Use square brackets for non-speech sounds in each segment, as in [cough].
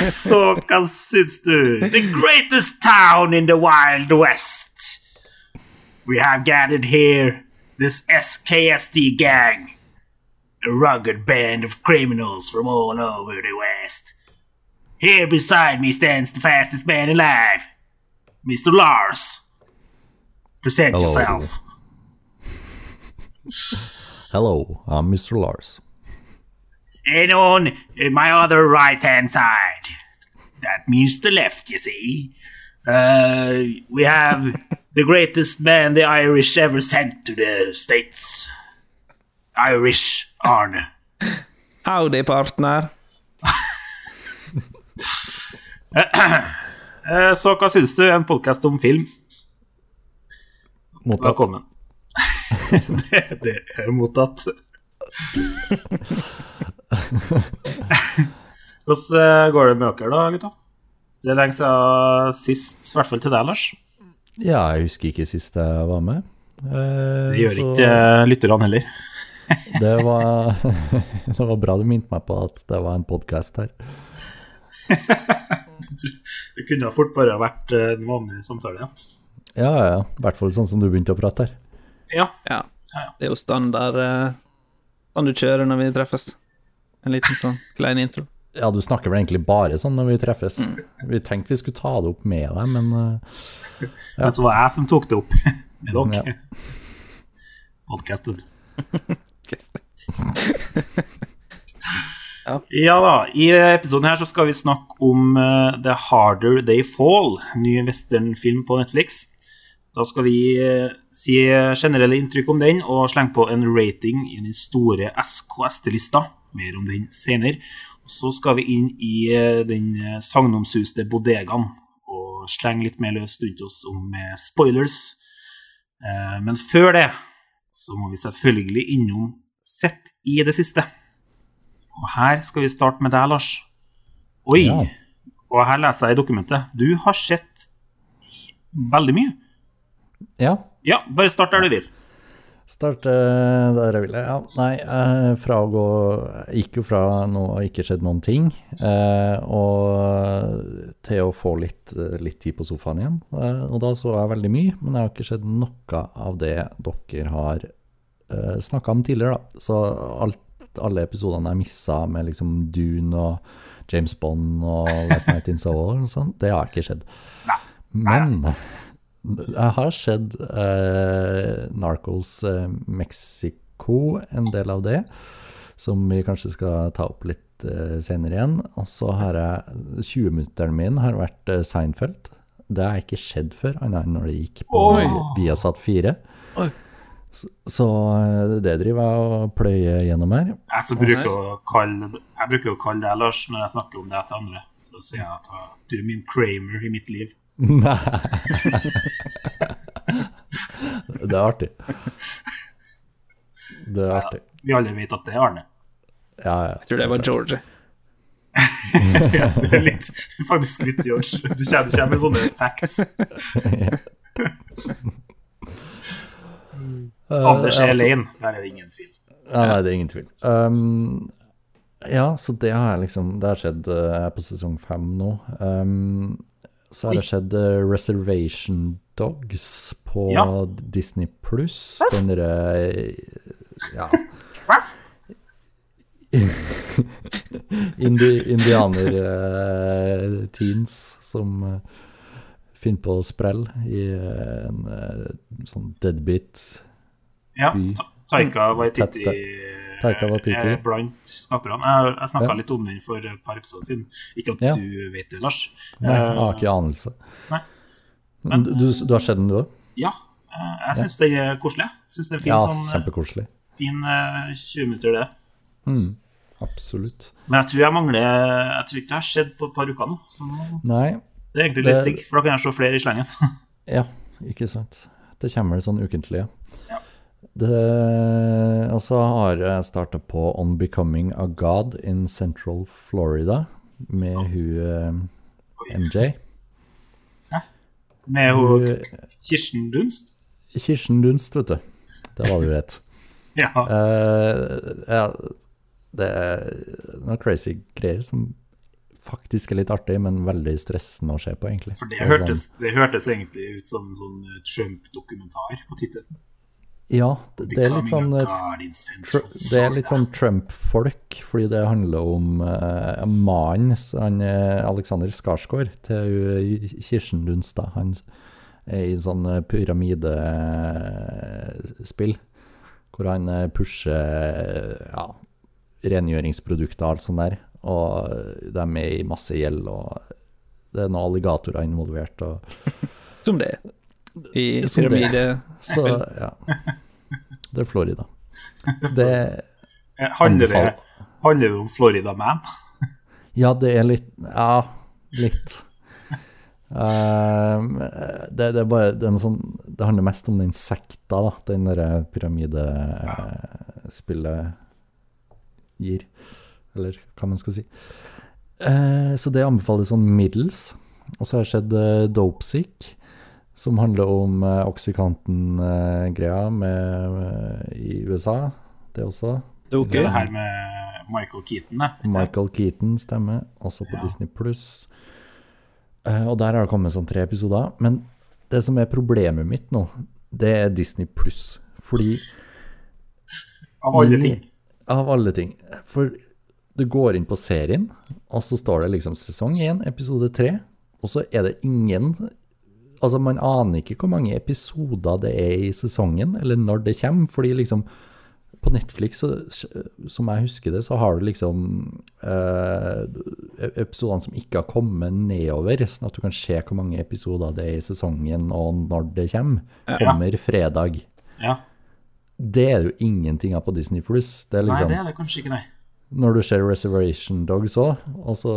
Så hva? The greatest town in the wild west. We have gathered here this SKSD gang. A rugged band of criminals from all over the west. Here beside me stands the fastest man alive, Mr. Lars. Present Hello. yourself. Hello, I'm Mr. Lars. And on my other right hand side, that means the left, you see, uh, we have [laughs] the greatest man the Irish ever sent to the States. Irish Arne. Howdy, partner. [coughs] Eh, Så hva syns du? En podkast om film? Mottatt. Velkommen. [laughs] det, det er mottatt. [laughs] [laughs] Hvordan eh, går det med dere, da, gutta? Det er lenge siden sist, i hvert fall til deg, Lars. Ja, jeg husker ikke sist jeg var med. Eh, Det gjør så ikke eh, lytterne heller. [laughs] det, var, [laughs] det var bra du minte meg på at det var en podkast her. Det kunne fort bare vært eh, en vanlig samtale. Ja. Ja, ja. I hvert fall sånn som du begynte å prate her. ja. Ja. Det er jo standard eh, sånn du kjører når vi treffes. En liten sånn klein intro. Ja, du snakker vel egentlig bare sånn når vi treffes. Vi tenkte vi skulle ta det opp med deg, men eh, Men så var jeg som tok det opp [laughs] med dere. Ja. Podcasted. Ja da, i episoden her så skal vi snakke om uh, The Harder They Fall, ny westernfilm på Netflix. Da skal vi uh, si generelle inntrykk om den og slenge på en rating i den store SKST-lista. Mer om den senere. Og så skal vi inn i eh, den eh, sagnomsuste bodegaen og slenge litt mer løst rundt oss om eh, spoilers. Men før det så må vi selvfølgelig innom Sett i det siste. Og her skal vi starte med deg, Lars. Oi! Ja. Og her leser jeg i dokumentet. Du har sett veldig mye. ja. Ja, bare start der du vil. Starte der jeg ville. Ja, nei, eh, fra å gå gikk jo fra noe har ikke skjedd noen ting, eh, og til å få litt, litt tid på sofaen igjen. Eh, og da så jeg veldig mye, men det har ikke skjedd noe av det dere har eh, snakka om tidligere, da. Så alt, alle episodene jeg missa med liksom Dune og James Bond og Last Night in Soul og sånn, det har ikke skjedd. Men jeg har sett eh, Narcos eh, Mexico, en del av det, som vi kanskje skal ta opp litt eh, senere igjen. Og så har jeg 20-minutteren min har vært eh, Seinfeld. Det har ikke skjedd før, annet enn når det gikk på Oi. Viasat 4. Oi. Så, så eh, det driver jeg og pløyer gjennom her. Jeg, bruker å kalle, jeg bruker å kalle deg Lars når jeg snakker om det til andre. Så sier jeg at du er min Kramer i mitt liv. Nei Det er artig. Det er artig. Vi alle vet at det er Arne. Ja, ja. Jeg tror det var George. [laughs] Ja, det er litt, faktisk litt George. Du kommer, du kommer med sånne facts. Anders Eh, er altså- alene, der er det ingen tvil. Ja, nei, det er ingen tvil. Um, ja, så det har jeg liksom Det har skjedd eh, Jeg er på sesong fem nå. Um, så har det skjedd eh, Reservation Dogs på Ja. Disney pluss. Den derre Ja. [laughs] Indi, Indianer-teens som eh, finner på sprell i eh, en eh, sånn deadbeat Ja. Taika Waititi Taika er blant skaperne. Jeg, jeg snakka Ja. litt om den for et par episoder siden. Ikke at Ja. du vet det, Lars. Nei, jeg Eh, har ikke anelse. nei. Men du, du har sett den, du òg? Ja, eh, jeg syns det er koselig. Jeg synes det er fin, Ja, sånn, eh, kjempekoselig. fin eh, 20 minutter, det. Mm, absolutt. Men jeg tror jeg mangler Jeg tror ikke det har skjedd på et par uker nå. Så Nei, det er egentlig litt digg, for da kan jeg se flere i slengen. [laughs] ja, ikke sant. Det kommer sånn ukentlig. Ja. Det, og så har jeg starta på On Becoming a God in Central Florida med hun eh, MJ. Med hun Kirsten Dunst. Kirsten Dunst, vet du. Det var det du vet. [laughs] Ja. Uh, ja, det er noen crazy greier som faktisk er litt artig, men veldig stressende å se på, egentlig. For det sånn- hørtes, det hørtes egentlig ut som en sånn Trump-dokumentar på tittelen. Ja, det, det er litt sånn eh, Det er litt sånn Trump-folk, fordi det handler om uh, mannen, han Alexander Skarsgård, til Kirsten Lundstad. Han er i sånn pyramidespill, hvor han pusher ja, rengjøringsprodukter og alt sånt der. Og de er i masse gjeld, og det er noen alligatorer involvert. Og, [laughs] Som det er. I pyramide... så ja. Det er Florida. Det Eh, Handler det, handler det om Florida Man? Ja, det er litt Ja, litt. Um, det, det er bare det, er sånn, det handler mest om den sekta, da, den derre pyramidespillet gir. Eller hva man skal si. Uh, så det anbefales sånn middels. Og så har jeg sett uh, Dopesick, som handler om uh, Oxycontin-greia med eh, i USA. Det også. Ok. Det her med Michael Keaton, da. Michael Keaton stemmer, også på Ja. Disney Pluss. og der har det kommet sånn tre episoder. Men det som er problemet mitt nå, det er Disney Pluss. Fordi Av alle i- ting. Av alle ting. For du går inn på serien, og så står det liksom sesong 1, episode 3, og så er det ingen Altså, man aner ikke hvor mange episoder det er i sesongen, eller når det kommer, fordi liksom på Netflix, så, som jeg husker det, så har du liksom eh, episodene som ikke har kommet nedover, sånn at du kan se hvor mange episoder det er i sesongen, og når det kommer. Kommer fredag. Ja. Det er jo ingenting av på Disney Pluss. Det er Nei, liksom det er det kanskje ikke, nei. når du ser Reservation Dogs òg, og så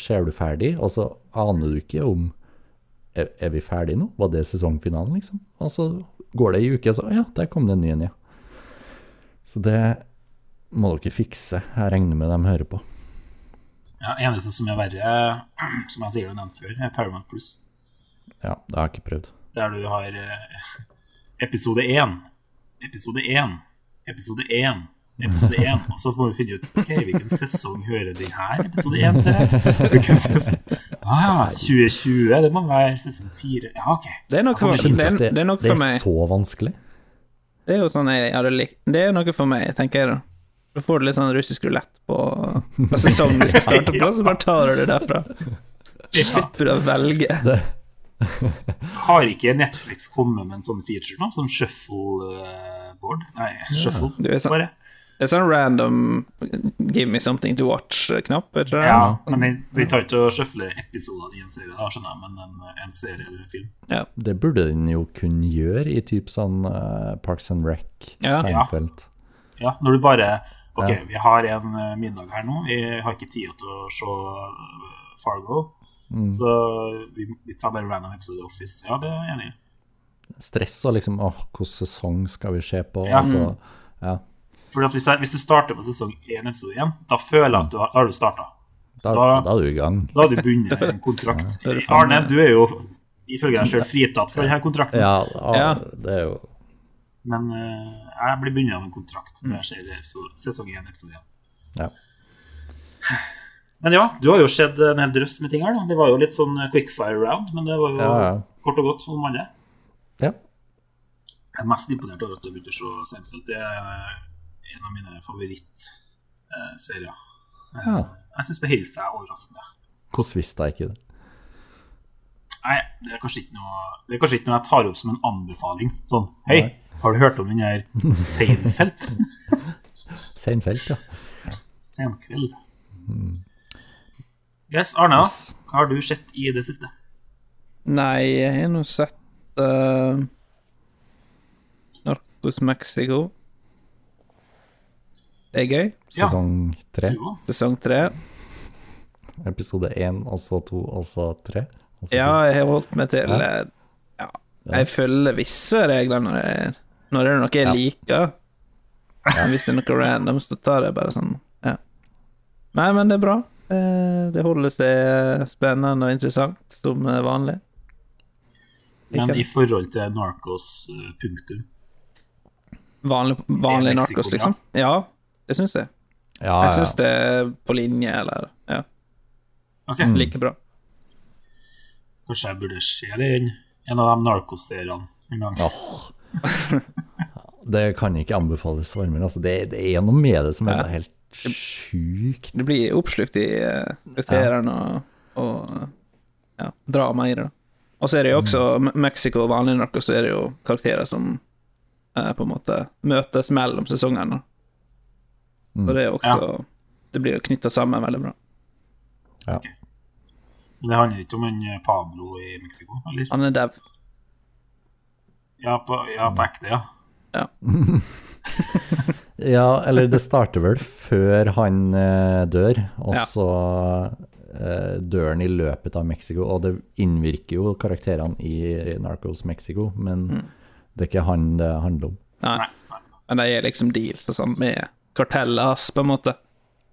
ser du ferdig, og så aner du ikke om er, er vi ferdige nå? Var det sesongfinalen, liksom? Og så går det ei uke, og så ja, der kom det en ny en, ja. Så det må dere fikse. Jeg regner med de hører på. Ja, eneste som er verre, [clears throat] som jeg sier har nevnt før, er Paramount Plus. Ja, det har jeg ikke prøvd. Der du har eh, episode 1, episode 1, episode 1, episode 1. Og så får du finne ut ok, hvilken sesong hører den her episode 1 til. [laughs] Hvilken sesong? Ah, ja, 2020, det må være sesong 4. Ja, ok. Det er noe for, det det, det er noe det for er så vanskelig. Det er jo sånn jeg hadde likt Det er noe for meg, tenker jeg da. Da får du litt sånn russisk rulett på, sesongen du skal starte på, så bare tar du det derfra. Slipper du å velge. Har ikke Netflix kommet med en sånn feature nå? Sånn shuffleboard? Nei, shuffle, ja. bare. Det er sånn random 'give me something to watch'-knapp, er det? Ja, men vi, vi tar ikke å shuffle episodene i en serie, da, skjønner jeg, men en, en serie eller en film. Ja. Det burde den jo kunne gjøre i typ sånn uh, Parks and Rec, Ja. Seinfeld. Ja, når du bare Ok, Ja. vi har en eh, middag her nå, vi har ikke tid til å se eh, Fargo, Mm. så vi, vi tar bare random episode of Office. Ja, det er jeg enig i. Stress og liksom åh, hvilken sesong skal vi se på? Ja. Altså, ja. Fordi at hvis, jeg, hvis du starter på sesong 1, episode 1, da føler jeg at du har, har du starta. Da, Da- da er du i gang. Da har du bundet en kontrakt. Faen Arne, du er jo ifølge deg sjøl fritatt for denne kontrakten, Ja, ja, Ja. det er jo men uh, jeg blir bundet av en kontrakt når jeg ser episode, sesong 1, episode 1. Ja. Men ja, du har jo sett en hel drøss med ting her. da. Det var jo litt sånn quickfire round, men det var jo Ja, ja. kort og godt om alle. ja. Jeg er mest imponert over at du har begynt å se Seinfeld. Det er en av mine favorittserier. ja. Jeg syns det holder seg overraskende. Hvordan visste jeg ikke det? Nei, det er kanskje ikke noe Det er kanskje ikke noe jeg tar opp som en anbefaling. Sånn, hei, har du hørt om den her Seinfeld? [laughs] Seinfeld, ja. Senkveld. Yes, Arne. Yes. hva har du sett i det siste? Nei, jeg har nå sett uh, Narcos Mexico. Det er gøy. Sesong tre. Sesong tre. Episode én, og så to, og så tre. Ja, jeg har holdt meg til Ja. eh, Ja, jeg følger visse regler når, jeg, når det er noe jeg Ja. liker. Men hvis det er noe random, så tar jeg bare sånn Ja. Nei, men det er bra. Eh, Det holder seg spennende og interessant som vanlig. Liker Men i forhold til Narcos eh, punktum Vanlig, vanlig er liksom? Ja, det syns jeg. Ja, Jeg ja. syns det er på linje, eller Ja. Ok, like bra. Kanskje jeg burde se inn en av de narkosteriene en gang. Oh. Det kan ikke anbefales varmere. Altså. Det, det er noe med det som er Ja. helt sjukt. Det blir oppslukt i uh, ja. og, og ja, drama i det. Og så er det jo også mm. Mexico og vanlig narko, så er det jo karakterer som eh, på en måte møtes mellom sesongene. Så det er også Det blir jo knytta sammen veldig bra. Ja. Men det handler ikke om en eh, Pablo i Mexico, eller? Han er dau. Ja, på, ja, på ekte, ja. [laughs] Ja, eller det starter vel før han eh, dør, og så eh, dør han i løpet av Mexico. Og det innvirker jo karakterene i Narcos Mexico, men det er ikke han det handler om. Nei. Men de er liksom deals og sånn med kartellet hans, på en måte,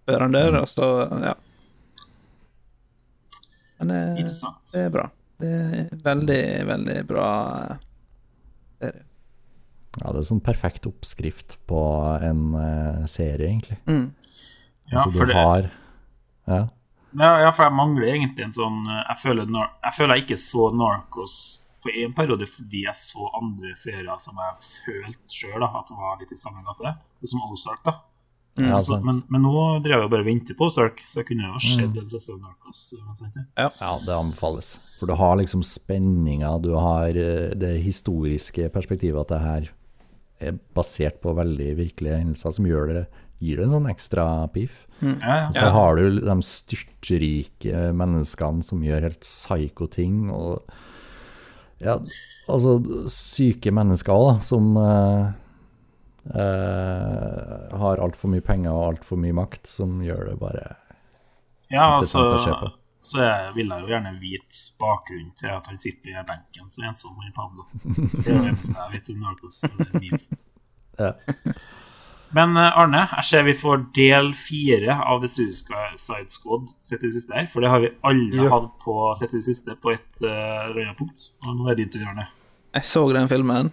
før han dør, og så, ja. Men det, det er bra. Det er veldig, veldig bra eh, serie. Ja, det er sånn perfekt oppskrift på en uh, serie, egentlig. Mm. Ja, altså, for du det, har Ja. ja, ja, for jeg mangler egentlig en sånn eh, Jeg føler, jeg, føler jeg ikke så Narcos på en periode fordi jeg så andre serier som jeg følte sjøl at var litt i samme gate, som Ozark. da. Ja Så, men, men nå drev jeg bare og ventet på Ozark, så jeg kunne jo ha sett en sesong Narcos. ja. Ja, det anbefales. For du har liksom spenninga, du har eh, det historiske perspektivet at det her er basert på veldig virkelige hendelser, som gjør det, gir det en sånn ekstra piff. Ja, ja. Så har du de styrtrike menneskene som gjør helt psycho ting. og ja, altså syke mennesker òg, som eh, eh, har altfor mye penger og altfor mye makt, som gjør det bare Ja, altså, å se på. så jeg vil jeg jo gjerne vite bakgrunnen til at han sitter i benken så ensom i Pablo. Det er det eneste jeg vet om Narcos. ja. Men eh, Arne, jeg ser vi får del fire av The Suicide Squad sett i det siste her. For det har vi alle Ja. hatt på sett i det siste på et uh, punkt. Og nå er det din tur, Arne. Jeg så den filmen.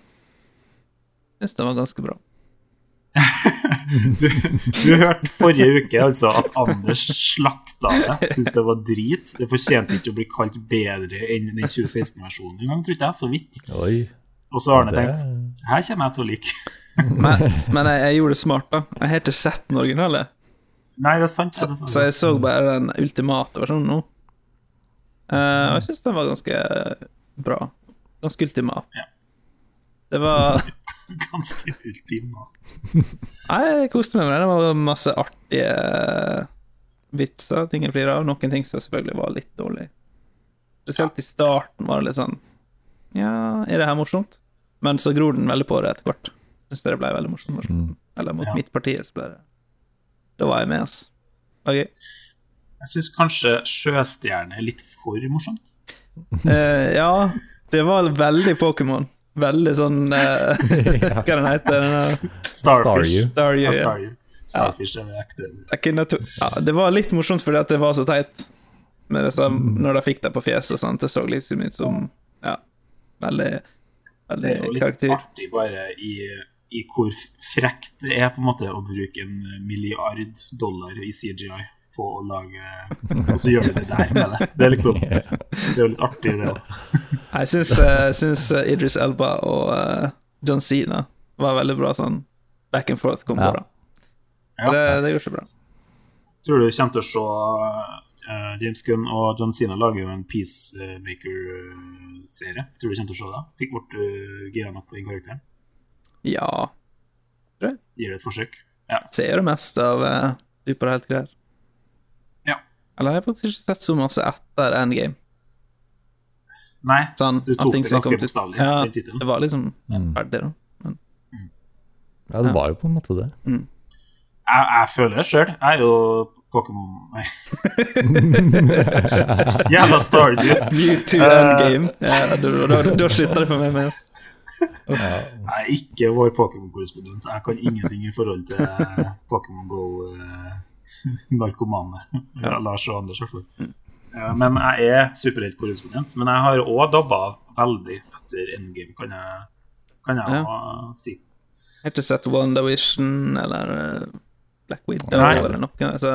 Syns den var ganske bra. Du, du hørte forrige uke altså at Anders slakta det. Syns det var drit. Det fortjente ikke å bli kalt bedre enn den 2016-versjonen engang, tror jeg. Så vidt. Oi. Og så har Arne Det- tenkt her kommer jeg til å like. Men, men jeg, jeg gjorde det smart, da. Jeg ikke sett den originale, Nei, det er sant. Det er sant. så jeg så bare den ultimate versjonen nå. Uh, og jeg syns den var ganske bra. Ganske ultimat. Ja. Det var [laughs] Ganske ultima. Nei, jeg koste meg med det. Det var masse artige vitser, ting jeg flirer av. Noen ting som selvfølgelig var litt dårlig. Spesielt i starten var det litt sånn Ja, er det her morsomt? Men så gror den veldig på det etter hvert. Syns det ble veldig morsomt. morsomt. Eller mot Ja. mitt parti, så ble det Da var jeg med, altså. Ok. Jeg syns kanskje Sjøstjerne er litt for morsomt. Eh, ja, det var veldig Pokémon. Veldig sånn uh, [laughs] [laughs] Hva den heter den? Starfish. Staryu. Ja, ja. Staryu. Starfish er det ekte. Ja, det var litt morsomt fordi at det var så teit. Med det mm. når de fikk det på fjeset og sånt. Det så liksom ut som Ja, veldig Det Veldig er jo litt karakter. artig bare i, i hvor frekt det er på en måte å bruke en milliard dollar i CGI på å lage Og så gjør vi det der med det. Det er liksom [laughs] Det er jo litt artig, det òg. [laughs] Jeg syns, uh, syns eh, Idris Elba og uh, John Cena var veldig bra sånn back and forth kom Ja. da. Ja. Det, det gjorde seg bra. Tror du kommer til å se uh, James Gunn og John Cena lager jo en Peacemaker-serie. Tror du kommer til å se det? Fikk bort du gira nok på den karakteren? Ja, Gir det et forsøk? Ja. ser det meste av uh, superheltgreier. Eller jeg har faktisk ikke sett så masse etter Endgame. Nei, Sånn, du tok det ganske bokstavelig, Ja, det var liksom Mm. ferdig, da. Ja, det var jo på en måte det. Jeg, jeg føler det sjøl. Jeg er jo Pokémon Nei. [laughs] Jævla Stardew. Mewtwo Eh. Endgame. Ja, da, da, slutter det for meg med. ass. Jeg er ikke vår Pokémon-korrespondent. Jeg kan ingenting i forhold til Pokémon [laughs] Go-narkomane. Ja. Lars og Anders, i hvert fall. Men jeg er superheltkorrespondent. Men jeg har òg dabba veldig etter endgame, kan jeg, kan jeg Ja. si. Helt til sett WandaVision eller eh, Black Widow Nei. eller noe. Så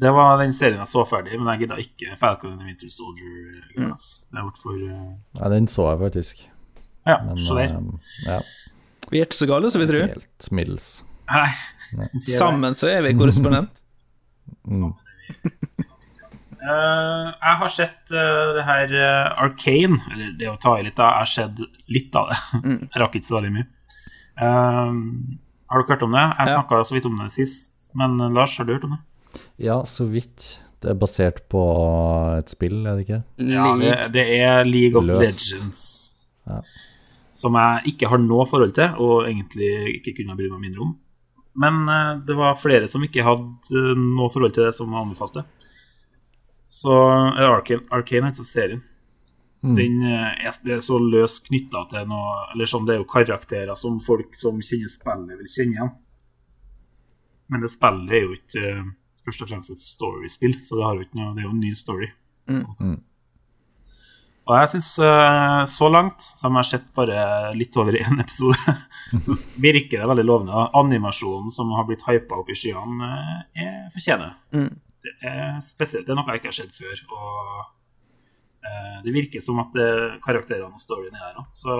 Det var den serien jeg så ferdig, men jeg gidda ikke Falcon and Winter Soldier. Mm. Det for uh... Ja, den så jeg faktisk. Ja, Men så der. eh, ja, Vi er ikke så gale som vi tror. helt middels. Nei. Sammen så er vi korrespondent. Mm. [laughs] Eh, jeg har sett uh, det her uh, Arcane, eller det å ta i litt, da. Jeg har sett litt av det. [laughs] Jeg rakk ikke så veldig mye. Har dere hørt om det? Jeg Ja. snakka så vidt om det sist, men Lars, har du hørt om det? Ja, så vidt. Det er basert på et spill, er det ikke? Ja, det, det er League of Løst. Legends. Ja. Som jeg ikke har noe forhold til, og egentlig ikke kunne bry meg mindre om. Men eh, det var flere som ikke hadde eh, noe forhold til det, som anbefalte. Så eller Arcane, Arcane heter serien. Mm. Den eh, er, det er så løst knytta til noe Eller sånn, det er jo karakterer som folk som kjenner spillet, vil kjenne igjen. Men det spillet er jo ikke eh, først og fremst et storiespill, så det, har jo noe, det er jo en ny story. Mm. Og jeg syns så langt, som jeg har sett bare litt over én episode, så [laughs] virker det veldig lovende. Animasjonen som har blitt hypa opp i skyene, eh, er fortjener. Mm. Det er spesielt. Det er noe jeg ikke har sett før. Og eh, det virker som at eh, karakterene og storyen er der òg. Så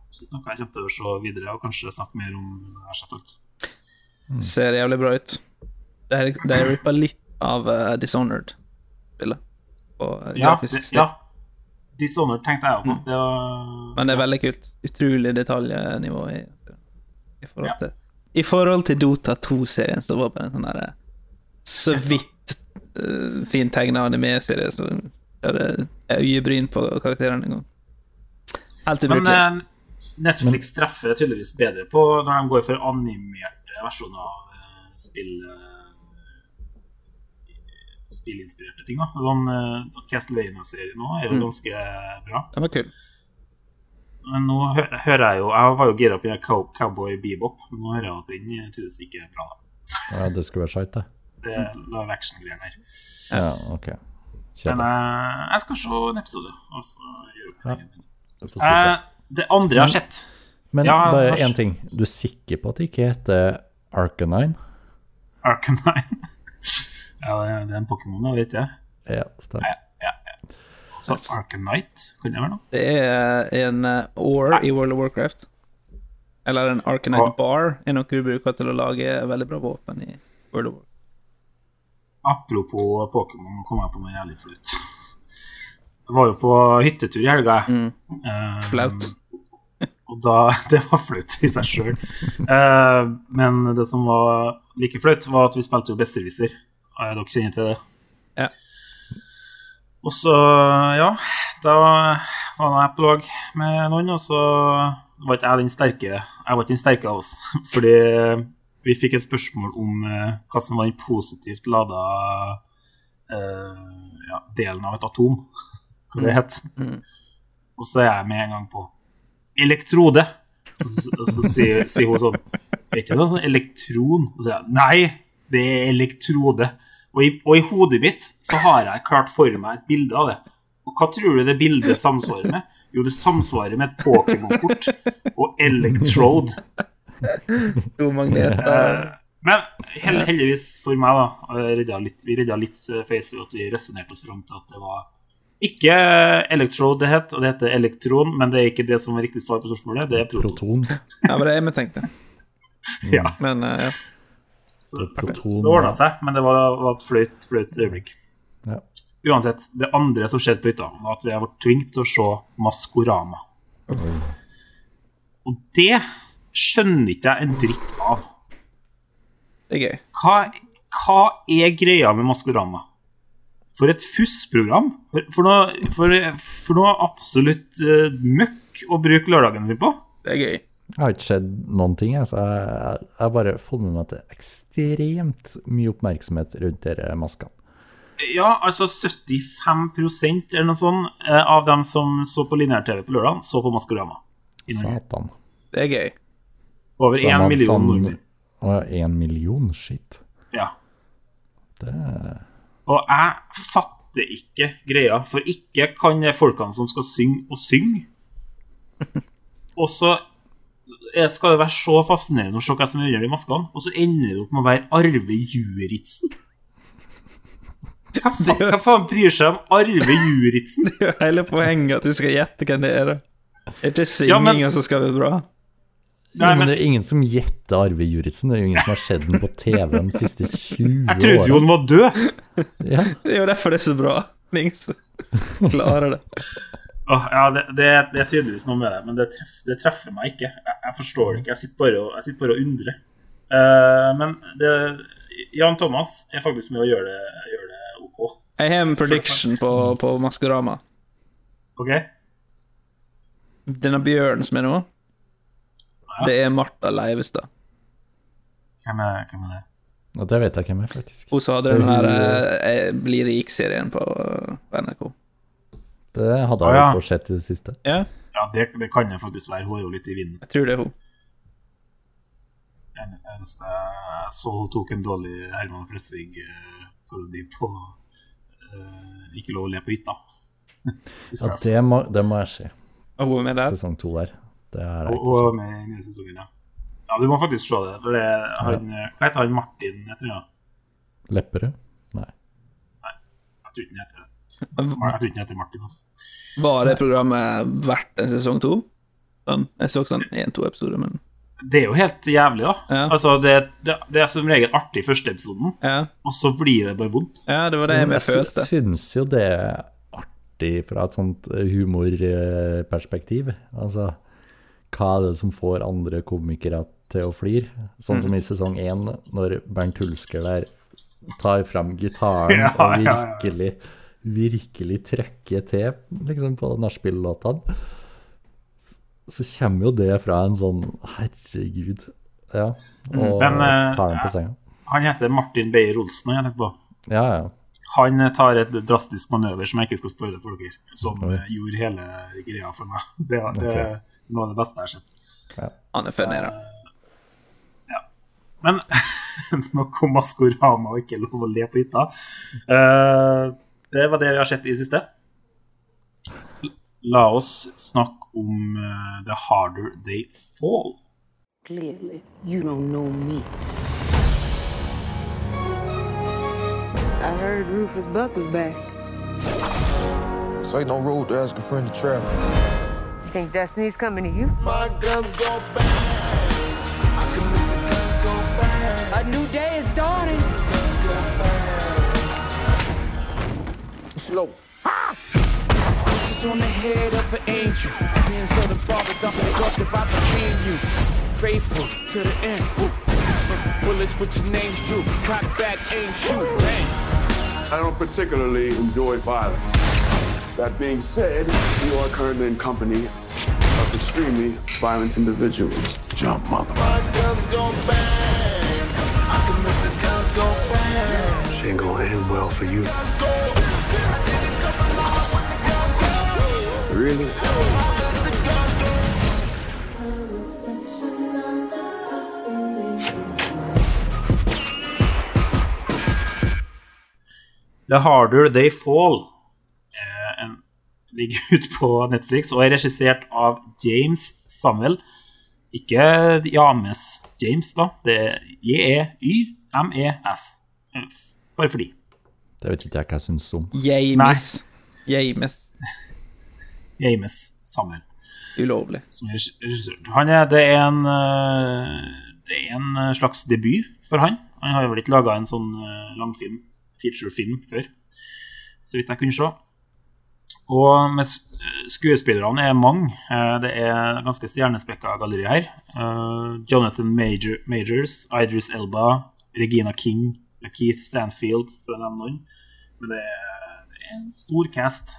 absolutt noe jeg kommer til å se videre og kanskje snakke mer om sett alt. Ser jævlig bra ut. De er rippa litt av uh, Dishonored-spillet. Uh, Ja, grafisk stil. ja. Dishonored tenkte jeg òg på. Det var Men det er veldig kult. Utrolig detaljnivå i, i forhold Ja. til I forhold til Dota 2-serien, så var det en sånn derre så vidt uh, fint tegna anime-serie, så hadde øyebryn på karakterene en gang. Helt Men ubrukelig. eh, Netflix treffer tydeligvis bedre på når de går for animerte versjoner av uh, spill eh, spillinspirerte ting. da. Sånn, uh, Castlevania-serien nå er jo Mm. ganske bra. Den var kul. Men nå hø hører jeg jo Jeg var jo gira på den Cow Cowboy Bebop, men nå hører jeg at den eh, tydeligvis ikke er bra. da. Ja, det skulle vært skeit, det. Det er live action-greier her. Ja, ok. Men Kjedelig. eh, jeg skal se en episode, og så gjøre opp Ja. min. Du får si det. Eh, det andre jeg har sett Men ja, bare én ting. Du er sikker på at det ikke heter Arcanine? Arcanine. [laughs] ja, det er- en Pokémon, da, vet jeg. Ja, stemmer. Så Arcanite, kan det være noe? Det er en ore Or i World of Warcraft. Eller en Arcanite Ja. Bar er noe du bruker til å lage veldig bra våpen i World of Warcraft. Apropos Pokémon, nå kom jeg på noe jævlig flaut. Jeg var jo på hyttetur i helga. Mm. Um, Flaut. Og da [laughs] Det var flaut i seg sjøl. men det som var like flaut, var at vi spilte jo Besserwisser. Eh, Dere kjenner til det? Ja. Og så, ja Da var jeg på lag med noen, og så var ikke jeg den sterke Jeg var ikke den sterke av oss. [laughs] Fordi vi fikk et spørsmål om eh, hva som var den positivt lada uh, ja, delen av et atom. Hva det het. Mm. Og så er jeg med en gang på elektrode. Og så, og så sier, sier hun sånn Er ikke det noe sånn elektron? Og så sier jeg nei, det er elektrode. Og i, og i hodet mitt så har jeg klart for meg et bilde av det. Og hva tror du det bildet samsvarer med? Jo, det samsvarer med et Pokémon-kort og Electrode. To magneter. Eh, Men heldigvis for meg, da, redda litt, vi redda litt eh, face ved at vi resonnerte oss fram til at det var ikke Electrode det het, og det heter elektron, men det er ikke det som er riktig svar på spørsmålet, det er proton. Proton. Ja, men det er det vi tenkte. Ja, Men eh, ja. Så, så, det ordna seg, men det var, var et flaut, flaut øyeblikk. Ja. Uansett, det andre som skjedde på hytta, var at vi ble tvunget til å se Maskorama. Og det skjønner ikke jeg en dritt av. Det er gøy. Hva, hva er greia med Maskorama? For et fussprogram. For, for, noe, for, for noe absolutt uh, møkk å bruke lørdagen din på. Det er gøy. Jeg har ikke sett noen ting, jeg, jeg har bare fått med meg at det er ekstremt mye oppmerksomhet rundt disse maskene. Ja, altså 75 eller noe sånt eh, av dem som så på lineær-TV på lørdag, så på Maskorama. Satan. Det er gøy. Over én million sånn- nordmenn. Å, en million? Shit. Ja. Det Og jeg fatter ikke greia, for ikke kan folkene som skal synge, og synge. [laughs] Og så skal det være så fascinerende å se hva som er under de maskene, og så ender det opp med å være Arve Juritzen. Hva faen, hva faen bryr seg om Arve Juritzen? Det er jo hele poenget at du skal gjette hvem det er. Det er ikke Ja, men- synginga som skal være bra. Nei, men men- det er ingen som gjetter Arve Juritzen. Det er jo ingen som har sett den på TV de siste 20 Jeg trodde jo han var død. Ja. Det er jo derfor det er så bra. Ingen som klarer det. Åh, ja, det, det, det er tydeligvis noe med det, men det, treff, det treffer meg ikke. Jeg, jeg forstår det ikke. Jeg sitter bare og, jeg sitter bare og undrer. Uh, men det, Jan Thomas er faktisk med å gjøre det, gjør det OK. Jeg har en prediction på, på Maskorama. OK? Denne bjørnen som er nå, det er Martha Leivestad. Hvem er, hvem er det? Og det vet jeg hvem er, faktisk. Hun som hadde den her eh, Bli rik-serien på, på NRK. Det hadde hun jeg ja. på sett i det siste. Ja, Ja, det, det kan jeg faktisk være. Hun er jo litt i vinden. jeg tror det er hun. Eneste Jeg så hun tok en dårlig Herman Flesvig-parodi på uh, Ikke lov å le på hytta. [laughs] Ja, det må, det må jeg se. Og hun er med der. Sesong to der. Det er Og, og med i nye sesongen, ja. Ja, du må faktisk se det. For det han, Hva heter han Martin? Jeg tror, jeg? Lepperød? Nei. jeg tror ikke han heter. Jeg tror ikke heter Martin, altså. Var det programmet verdt en sesong to? Sånn, jeg så sånn én-to episoder, men Det er jo helt jævlig, da. Ja. Altså, det, det, det er som regel artig i første episoden, ja. og så blir det bare vondt. ja, det var det jeg jeg følte. Jeg syns jo det er artig fra et sånt eh, humorperspektiv. Altså, hva er det som får andre komikere til å flire? Sånn som i sesong én, når Bernt Hulsker der tar fram gitaren [laughs] Ja, og ja, ja. virkelig, virkelig trykker til liksom, på nachspiel-låtene. Så kommer jo det fra en sånn Herregud. Ja. Og Men, eh, tar den på senga. Han heter Martin Beyer-Olsen, jeg tenker på. Ja, ja. Han tar et drastisk manøver som jeg ikke skal spørre for dere, som Oi. eh, gjorde hele greia for meg. Det, det er noe av det beste jeg har sett. Han er funny, da. Men [laughs] nok om Maskorama og ikke lov å le på hytta. Eh, det var det vi har sett i det siste. La oss snakke om eh, The Harder They Fall. Clearly, you don't know me. I heard Rufus Buck was back. This ain't no road to ask a friend to travel. You think Destiny's coming to you? My guns go bang. I can make the guns go bang. A new day is dawning. Slow. Kisses on the head of an angel. Sins of the father, dumping talk about became you. Faithful to the end. Ooh. Bullets with your names drew. Cock back, aim, shoot, bang. I don't particularly enjoy violence. That being said, you are currently in company of extremely violent individuals. Jump, mother. My guns go bang. I can make the guns go bang. She ain't gonna end well for you. Really? The Harder They Fall eh, en, ligger ute på Netflix og er regissert av James Samuel. Ikke James James, da. Det er J-E-Y-M-E-S. Eh, Bare fordi. Det vet ikke jeg hva jeg syns om. James. James. James Samuel. Ulovlig. som. Han er, det, er en, eh, det er en eh, slags debut for han. Han har vel ikke laga en sånn eh, langfilm, featurefilm, før, så vidt jeg kunne se. Og med skuespillerne er mange. Det er ganske stjernespekka galleri her. Jonathan Major, Majors, Idris Elba, Regina King, Keith Stanfield, for å nevne noen. Men det er en stor cast.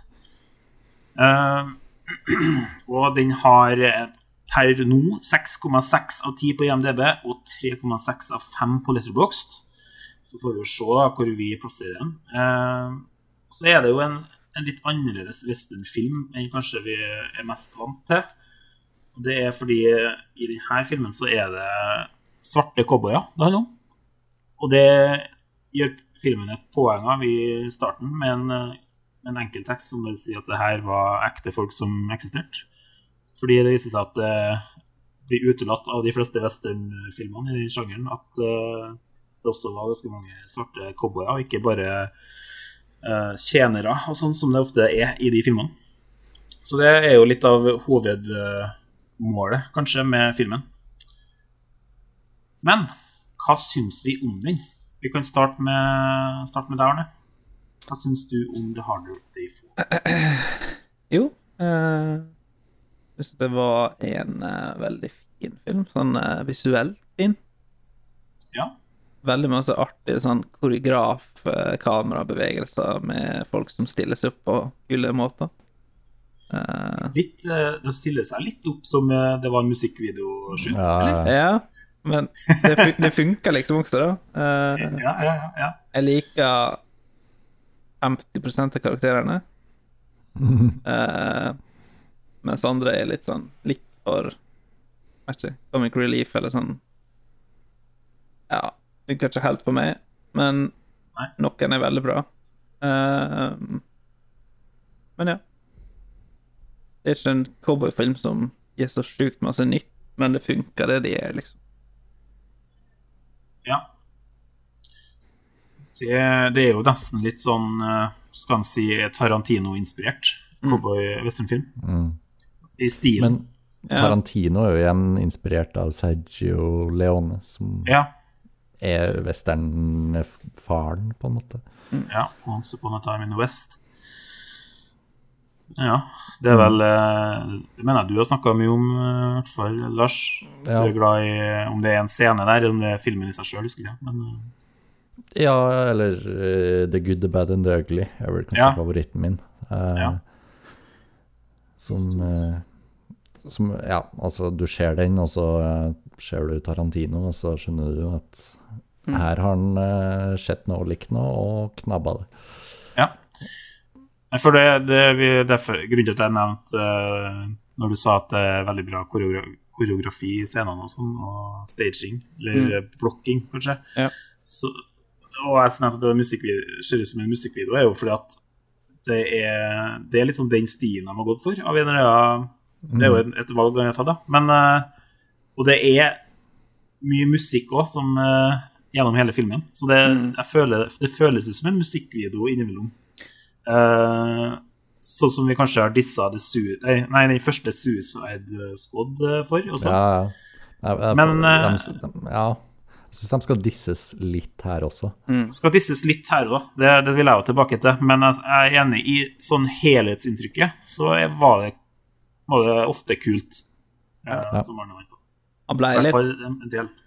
Eh, [clears throat] og den har eh, per nå 6,6 av 10 på IMDb og 3,6 av 5 på Letterboxd. Så får vi jo se da hvor vi plasserer den. Eh, så er det jo en, en litt annerledes westernfilm enn kanskje vi er mest vant til. Og det er fordi i denne filmen så er det svarte cowboyer det handler om. Og det gjør filmen et poeng av i starten med en eh, en enkel tekst som vil si at det her var ekte folk som eksisterte. Fordi det viser seg at det blir utelatt av de fleste westernfilmene i sjangeren at eh, det også var ganske mange svarte cowboyer, og ikke bare eh, tjenere og sånn, som det ofte er i de filmene. Så det er jo litt av hovedmålet, kanskje, med filmen. Men hva syns vi om den? Vi kan starte med, starte med deg, Arne. Hva syns du om The Harder Day 4? Jo, eh, jeg syns det var en eh, veldig fin film. Sånn eh, visuelt fin. Ja. Veldig masse artige sånn koreograf-kamerabevegelser med folk som stiller seg opp på kule måter. Eh, Litt, eh, det stiller seg litt opp som eh, det var en musikkvideoshoot. eller? Ja, ja, men det, fun det funker liksom også, da. Eh, Ja, ja, ja, ja. jeg liker 50% av karakterene. uh, [laughs] mens andre er litt sånn litt for vet ikke, comic relief eller sånn Ja, funker ikke helt på meg, men Nei. noen er veldig bra. Uh, men ja. Det er ikke en cowboyfilm som gir så sjukt masse nytt, men det funker, det de er, liksom. ja. Det, det er jo nesten litt sånn eh, skal en si Tarantino-inspirert cowboy-westernfilm. Mm. I stilen. Men Tarantino er jo igjen inspirert av Sergio Leone, som ja. er westernfaren, på en måte. ja. Once Upon a Time in the West. Ja. Det er vel eh, Det mener jeg du har snakka mye om, eh, i hvert fall, Lars. Ja. Du er glad i om det er en scene der, eller om det er filmen i seg sjøl, husker jeg. Men eh, Ja, eller uh, The Good, The Bad and The Ugly er vel kanskje Ja. favoritten min. Uh, Ja. Som, uh, som Ja, altså, du ser den, og så ser du Tarantino, og så skjønner du at her har han uh, sett noe likt noe og knabba det. Ja. For det, det vi, derfor, Grunnen til at jeg nevnte Når du sa at det er veldig bra koreografi, koreografi i scenene og sånn, og staging, eller blokking, kanskje Ja. så, Og jeg synes at det er ser ut som en musikkvideo, er jo fordi at det er, det er sånn den stien de har gått for. Av en eller det er jo et, et valg de har tatt, da. Men, eh, og det er mye musikk òg, som eh, gjennom hele filmen. Så det, jeg føler, det føles ut som en musikkvideo innimellom. Uh, sånn som vi kanskje har dissa nei, den første Suicide Squad for. Også. Ja, ja. Jeg, jeg, Men, de, de, de, ja. Jeg syns de skal disses litt her også. Skal disses litt her òg, det, det vil jeg jo tilbake til. Men jeg er enig i sånn helhetsinntrykket, så var det, var det ofte kult. eh, som var. Han ble litt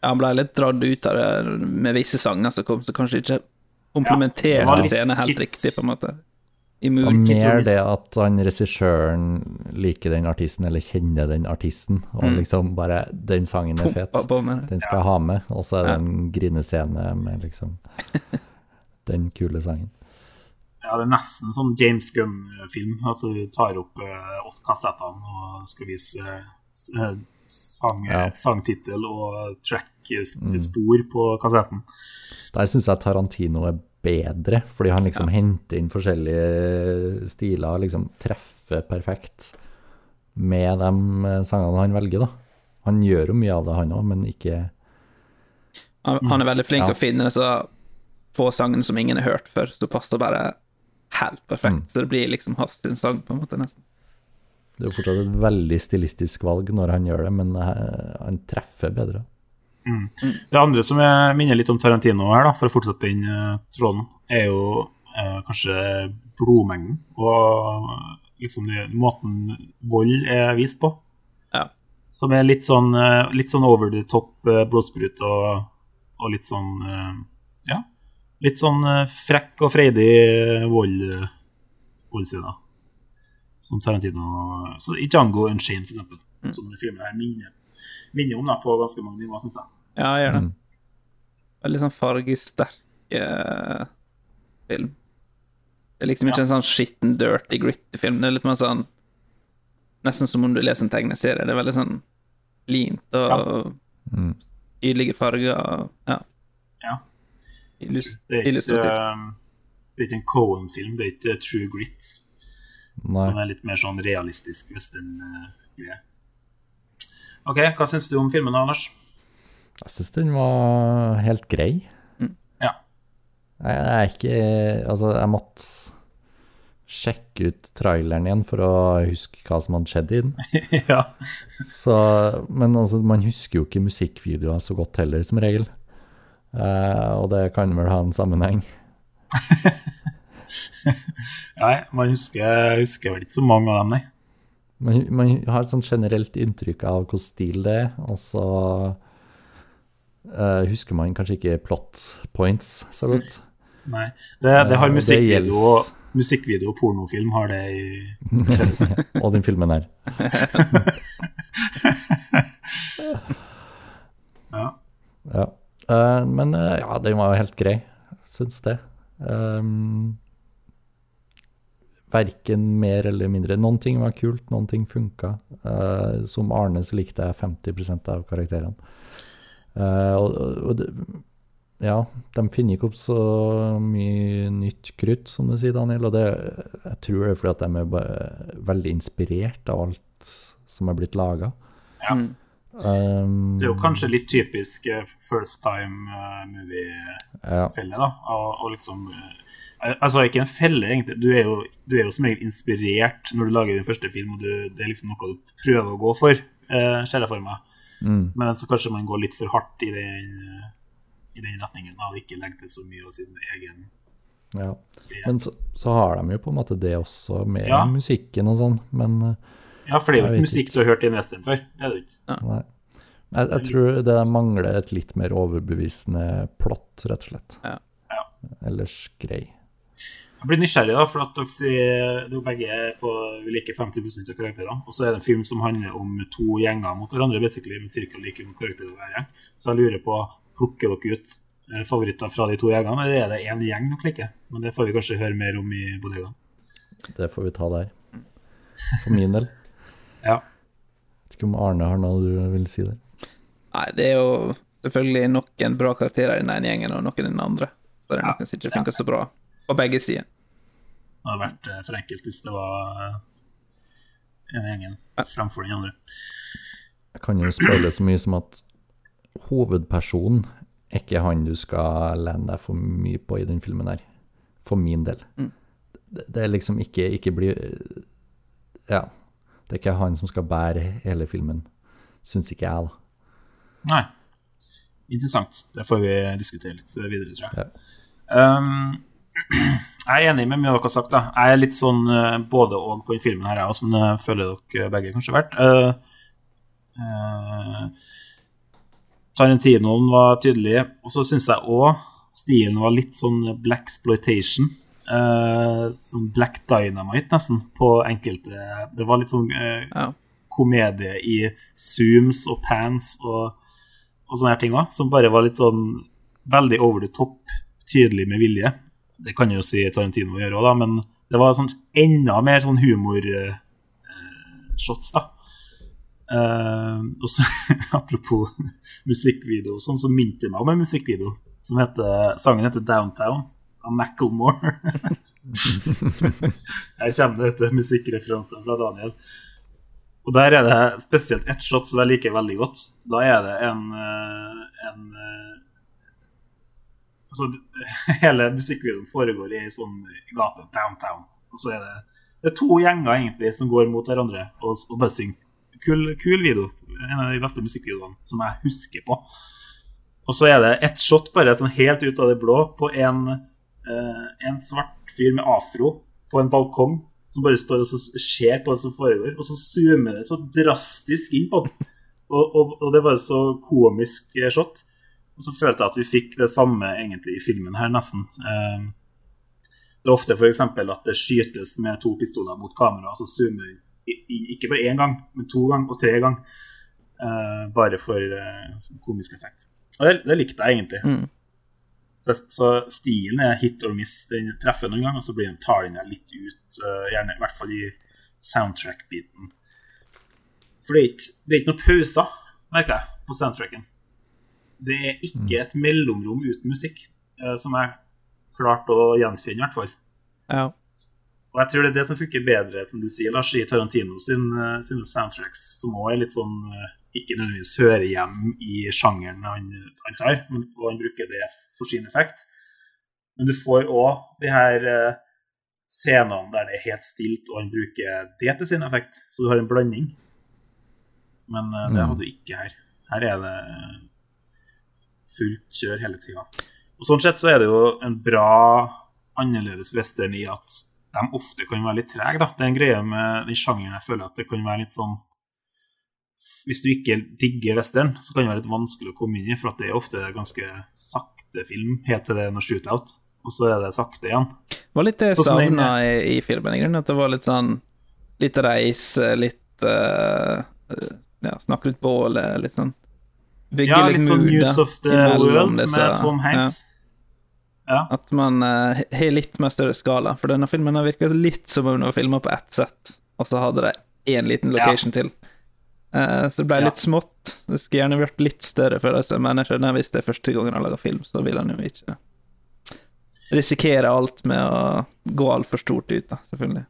han ble litt dratt ut av det med visse sanger som kom, så kanskje ikke Ja, komplementerte ja, scenen helt riktig, på en måte. I ja, mer det at han regissøren liker den artisten, eller kjenner den artisten, og liksom bare Den sangen er fet. Den skal jeg ha med. Og så er det en grinescene med liksom [laughs] den kule sangen. Ja, det er nesten sånn James Gunn-film. At du tar opp eh, kassettene og skal vise eh, eh, sang, Ja. sangtittel og track-spor på kassetten. Der syns jeg Tarantino er bedre, fordi han liksom henter inn forskjellige stiler liksom treffer perfekt med de eh, sangene han velger, da. Han gjør jo mye av det, han òg, men ikke Han, han er veldig flink Ja. å finne disse få sangene som ingen har hørt før, så passer bare helt perfekt. Så det blir liksom hans sang, på en måte, nesten. Det er jo fortsatt et veldig stilistisk valg når han gjør det, men eh, han treffer bedre. Det andre som jeg minner litt om Tarantino her, da, for å fortsette den eh, tråden, er jo eh, kanskje blodmengden og liksom det, måten vold er vist på. Ja. Som er litt sånn, eh, litt sånn over the top blodsprut og, og litt sånn Ja. Litt sånn frekk og freidig vold, eh. Som Tarantino så I Django Unchained, for eksempel. Som den filmen her minner, minner om da, på ganske mange nivåer, syns jeg. Ja, jeg gjør det. Mm. Veldig sånn fargesterk eh, film. Det er liksom ikke en sånn skitten, dirty, gritty film. Det er litt mer sånn Nesten som om du leser en tegneserie. Det er veldig sånn lint og Mm. tydelige farger. og- Ja. Ja. Illus Det er ikke, um, det er ikke en Cohen-film, det er ikke True Grit, som er litt mer sånn realistisk western-greie. OK, hva syns du om filmen, Anders? Jeg syns den var helt grei. Ja. Jeg, jeg er ikke Altså, jeg måtte sjekke ut traileren igjen for å huske hva som hadde skjedd i den. [laughs] ja. Så, men altså, man husker jo ikke musikkvideoer så godt heller, som regel. Uh, og det kan vel ha en sammenheng. [laughs] Nei, man husker, husker vel ikke så mange av dem, nei. Man, man har et sånn generelt inntrykk av hvor stil det er, og så uh, husker man kanskje ikke plot points så godt. nei. Det, det har Eh, musikkvideo, det musikkvideo og pornofilm har det i felles. [laughs] og den filmen her. [laughs] Ja. Ja. Uh, men uh, ja, den var jo helt grei, syns det. Um, verken mer eller mindre. Noen ting var kult, noen ting funka. Uh, som Arne så likte jeg 50% av karakterene. Uh, og, og det, ja, de finner ikke opp så mye nytt krutt, som du sier, Daniel. Og det, jeg tror det er fordi at de er bare veldig inspirert av alt som er blitt laga. Ja. Um, Det er jo kanskje litt typisk eh, first time eh, movie-felle, ja, da. Og liksom eh, Altså, ikke en felle, egentlig. Du er, jo, du er jo som regel inspirert når du lager din første film, og du, det er liksom noe du prøver å gå for, uh, ser jeg for meg. mm, Men så kanskje man går litt for hardt i den, eh, i den retningen, og ikke til så mye av sin egen ja. Men så, så har de jo på en måte det også med Ja. musikken og sånn, men eh, Ja, for det er jo ikke musikk du har hørt i en western før. Det er det ikke. nei. Jeg, jeg tror det mangler et litt mer overbevisende plott, rett og slett. Ja. Ja. Ellers grei. Jeg blir nysgjerrig, da, for at dere sier dere begge er på like 50 av karakterene. Og så er det en film som handler om to gjenger mot hverandre, basically, med ca. like karakterer hver gjeng. Så jeg lurer på, plukker dere ut eh, favoritter fra de to gjengene, eller er det én gjeng dere liker? Men det får vi kanskje høre mer om i bodegaen. Det får vi ta der. For min del. [laughs] Ja. Vet ikke om Arne har noe du vil si der? Nei, det er jo selvfølgelig noen bra karakterer i den ene gjengen og noen i den andre. Så det er noen som ikke funker så bra på begge sider. Det hadde vært eh, for enkelt hvis det var en gjengen fremfor den andre. Jeg kan jo spørre så mye som at hovedpersonen er ikke han du skal lene deg for mye på i den filmen her. For min del. Det, det er liksom ikke, ikke bli Ja. Det er ikke han som skal bære hele filmen, syns ikke jeg, da. Nei. Interessant. Det får vi diskutere litt videre, tror jeg. Ja. Um, jeg er enig med mye av dere har sagt. da Jeg er litt sånn eh, både og på den filmen her, jeg også, men jeg føler dere begge kanskje har vært. Uh, uh, Tarantinoen var tydelig, og så syns jeg òg stilen var litt sånn black exploitation. Uh, sånn Black Dynamite, nesten, på enkelte Det var litt sånn eh, Ja. komedie i zooms og pants og, og sånne her ting òg, som bare var litt sånn veldig over the top, tydelig med vilje. Det kan jo si Tarantino gjøre òg, men det var sånn enda mer sånn humorshots, da. Uh, og så, [laughs] apropos musikkvideo, sånn som minte meg om en musikkvideo som heter Sangen heter 'Downtown' av Macclemore. Her [laughs] kommer det musikkreferansen fra Daniel. Og der er det spesielt ett shot som jeg liker veldig godt. Da er det en, eh, en eh, Altså, [laughs] hele musikkvideoen foregår i sånn gate, downtown. Og så er det, det er to gjenger egentlig som går mot hverandre og, og bare synger. Kul, kul video. En av de beste musikkvideoene som jeg husker på. Og så er det ett shot bare sånn helt ut av det blå på en, eh, en svart fyr med afro på en balkong som bare står og ser på det som foregår, og så zoomer det så drastisk inn på den. Og, og, og det var så komisk eh, shot. Og så følte jeg at vi fikk det samme egentlig i filmen her, nesten. Eh, det er ofte f.eks. at det skytes med to pistoler mot kamera, og så zoomer vi ikke bare én gang, men to ganger og tre ganger. Eh, bare for eh, sånn komisk effekt. Og det, det likte jeg egentlig. Mm. Så, så stilen er hit or miss. Den treffer noen gang, og så blir den tar den litt ut. gjerne i hvert fall i soundtrack-biten. For det er, ikke, det er ikke noen pauser, merker jeg, på soundtracken. Det er ikke et mellomrom uten musikk, eh, som jeg klarte å gjenkjenne, i hvert fall. Ja. Og jeg tror det er det som funker bedre, som du sier, Lars, i Tarantino sin, eh, sine soundtracks, som òg er litt sånn eh, ikke nødvendigvis hører hjem i sjangeren han, han tar, og han bruker det for sin effekt. Men du får òg de her scenene der det er helt stilt, og han bruker det til sin effekt. Så du har en blanding. Men det Mm. hadde du ikke her. Her er det fullt kjør hele tida. Sånn sett så er det jo en bra annerledes western i at de ofte kan være litt trege, da. Det er en greie med den sjangeren jeg føler at det kan være litt sånn Hvis du ikke digger western, så kan det være litt vanskelig å komme inn i, for det er ofte ganske sakte film helt til det er noe shootout, og så er det sakte igjen. Det var litt det jeg savna i, i filmen. I grunnen at det var litt sånn Litt reis, litt uh, Ja, snakke litt bål, litt sånn Bygge Ja, litt sånn News of the World disse- med Tom Hanks. Ja. At man har har litt mer større skala. For denne filmen har virka litt som om den var filma på ett sett, og så hadde det én liten location til. Uh, så det ble Ja. litt smått. Det skulle gjerne vært litt større, for men jeg skjønner hvis det er første gangen han lager film, så vil han jo ikke risikere alt med å gå altfor stort ut, da, selvfølgelig.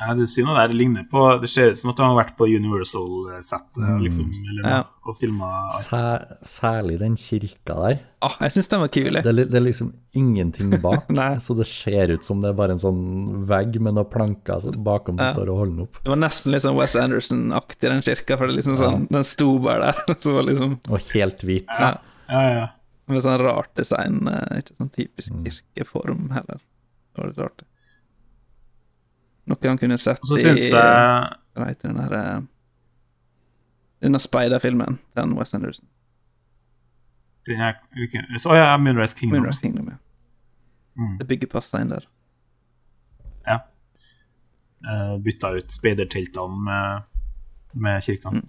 Ja, du sier noe der det ligner på Det ser ut som at de har vært på Universal-settet liksom, eller Ja. og filma alt. Sæ, særlig den kirka der. Ah, jeg syns den var kul. Det det er liksom ingenting [laughs] bak, Nei. så det ser ut som det er bare en sånn vegg med noen planker så bakom ja. det står og holder den opp. Det var nesten litt sånn Wes Anderson-aktig, den kirka, for det liksom sånn, den sto bare der. [laughs] Så var liksom Og helt hvit. ja, Ja, ja. Med sånn rart design, eh, ikke sånn typisk kirkeform heller. Det var litt rart. Noe han kunne sett i jeg Hva heter den eh, Denne Spider-filmen, den West Anderson. Denne uken Å oh, ja, Moonrise Kingdom. Moonrise Kingdom, ja. Mm. Det bygger passa inn der. Ja. Uh, bytta ut speiderteltene med, med kirka. Mm.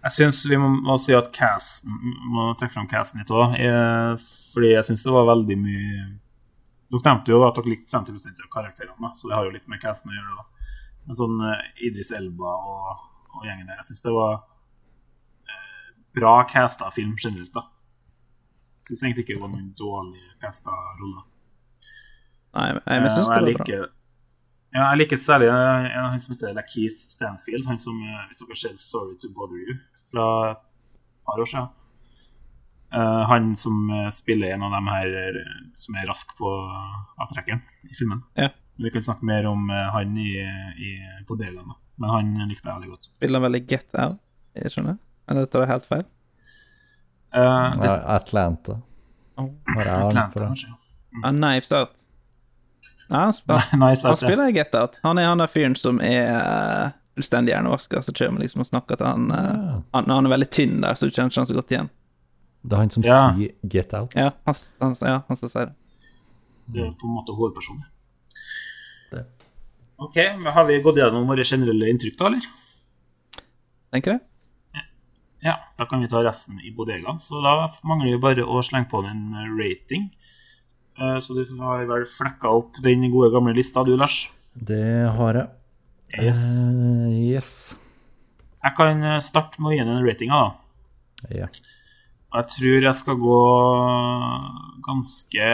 Jeg syns vi må, må si at casten må trekke fram casten litt òg, fordi jeg syns det var veldig mye Dere nevnte jo at dere likte 50% av karakterene, så det har jo litt med casten å gjøre. da. Men sånn eh, Idris Elba og, og gjengen der Jeg syns det var eh, bra casta film generelt, da. Jeg syns egentlig ikke det var noen dårlig casta roller. Nei, men jeg, men jeg syns Eh, det var bra. Ja, jeg liker særlig en av han som heter Lakeith Stanfield. Han som, eh, hvis dere sett 'Sorry to Bother You' fra et par år siden. Eh, han som eh, spiller en av dem her eh, som er rask på avtrekkeren i filmen. Ja. Vi kan snakke mer om han i, i, på delene, men han likte jeg veldig godt. Spiller han veldig Get Out, jeg skjønner? Eller tar jeg helt feil? Uh, det, Atlanta. Oh. Atlanta, kanskje. Ah, Knives Out. Nei, han, spiller, [laughs] han, han spiller i Get Out. Han er han der fyren som er fullstendig hjernevaska, så kommer liksom og snakker til han, Ja. han Han er veldig tynn der, så du kjenner ikke han så godt igjen. Det er han som Ja. sier 'get out'. Ja, han, han, ja, han som sier det. Det er på en måte hovedpersonen. Det. Ok, men Har vi gått gjennom våre generelle inntrykk, da, eller? Tenker jeg. Ja, da kan vi ta resten i bodegaen. Så da mangler vi bare å slenge på en rating. Eh, Så du har vel flekka opp den gode gamle lista, du, Lars? Det har jeg. Yes. Uh, yes. Jeg kan eh, starte med å gi den en rating, da. Ja. Og jeg tror jeg skal gå ganske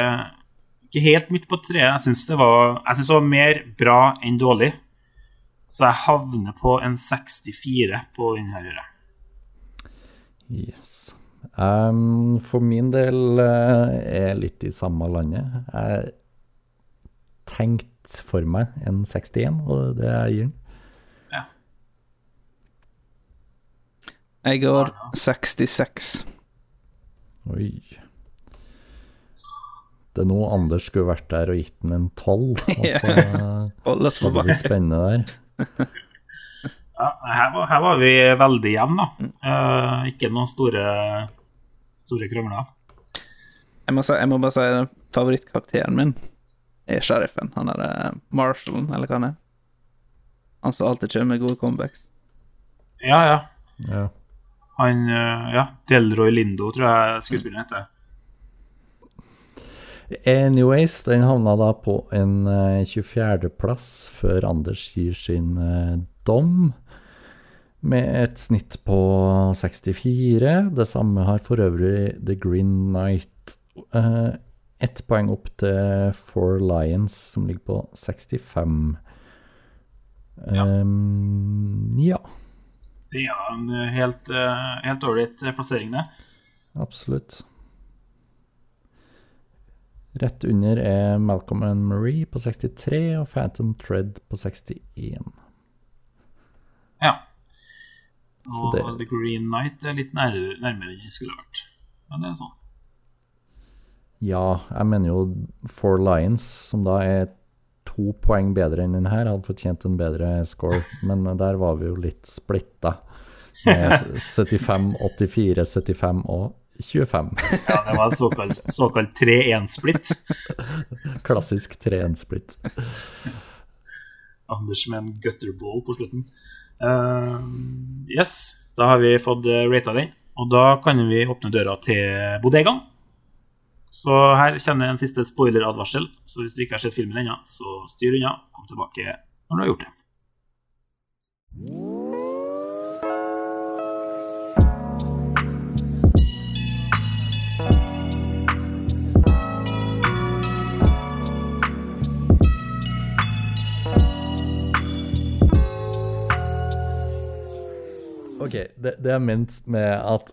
Ikke helt midt på treet. Jeg syns det, var- jeg synes det var mer bra enn dårlig. Så jeg havner på en 64 på denne. Yes. Um, for min del uh, er jeg litt i samme landet. Jeg tenkte for meg en 61, og det er jeg gir den. Jeg går 66. Oi. Det er nå Anders skulle vært der og gitt den en 12, og så var hadde det blitt spennende der. [laughs] Ja, her, var, her var vi veldig jevne, da. Eh, ikke noen store, store krangler. Jeg må, si, jeg må bare si favorittkarakteren min er sheriffen. Han er eh, Marshallen, eller hva han er. Han som alltid kommer med gode comebacks. Ja, ja. Ja. Han eh, Ja, Delroy Lindo, tror jeg skuespilleren heter. Anyways, den havna da på en eh, 24.-plass før Anders gir sin eh, dom, med et snitt på 64. Det samme har for øvrig The Green Knight. Eh, Ett poeng opp til Four Lions, som ligger på 65. Ehm, ja, Det er en eh, helt eh, helt ålreit plassering, det. absolutt. Rett under er Malcolm and Marie på 63 og Phantom Thread på 61. Ja. Og det- The Green Knight er litt nærmere, nærmere enn det skulle vært. Men det er sånn. Ja, jeg mener jo Four Lions, som da er to poeng bedre enn den her, hadde fortjent en bedre score, [laughs] men der var vi jo litt splitta. Med 75, 84, 75 og 25. Ja, det var en såkalt, såkalt 3-1-splitt. Klassisk 3-1-splitt. Anders med en gutterball på slutten. Uh, yes, da har vi fått uh, rata den. Og da kan vi åpne døra til bodegaen. Så her kommer en siste spoileradvarsel. Så hvis du ikke har sett filmen ennå, så styr unna. Kom tilbake når du har gjort det. Ok, det, det er ment med at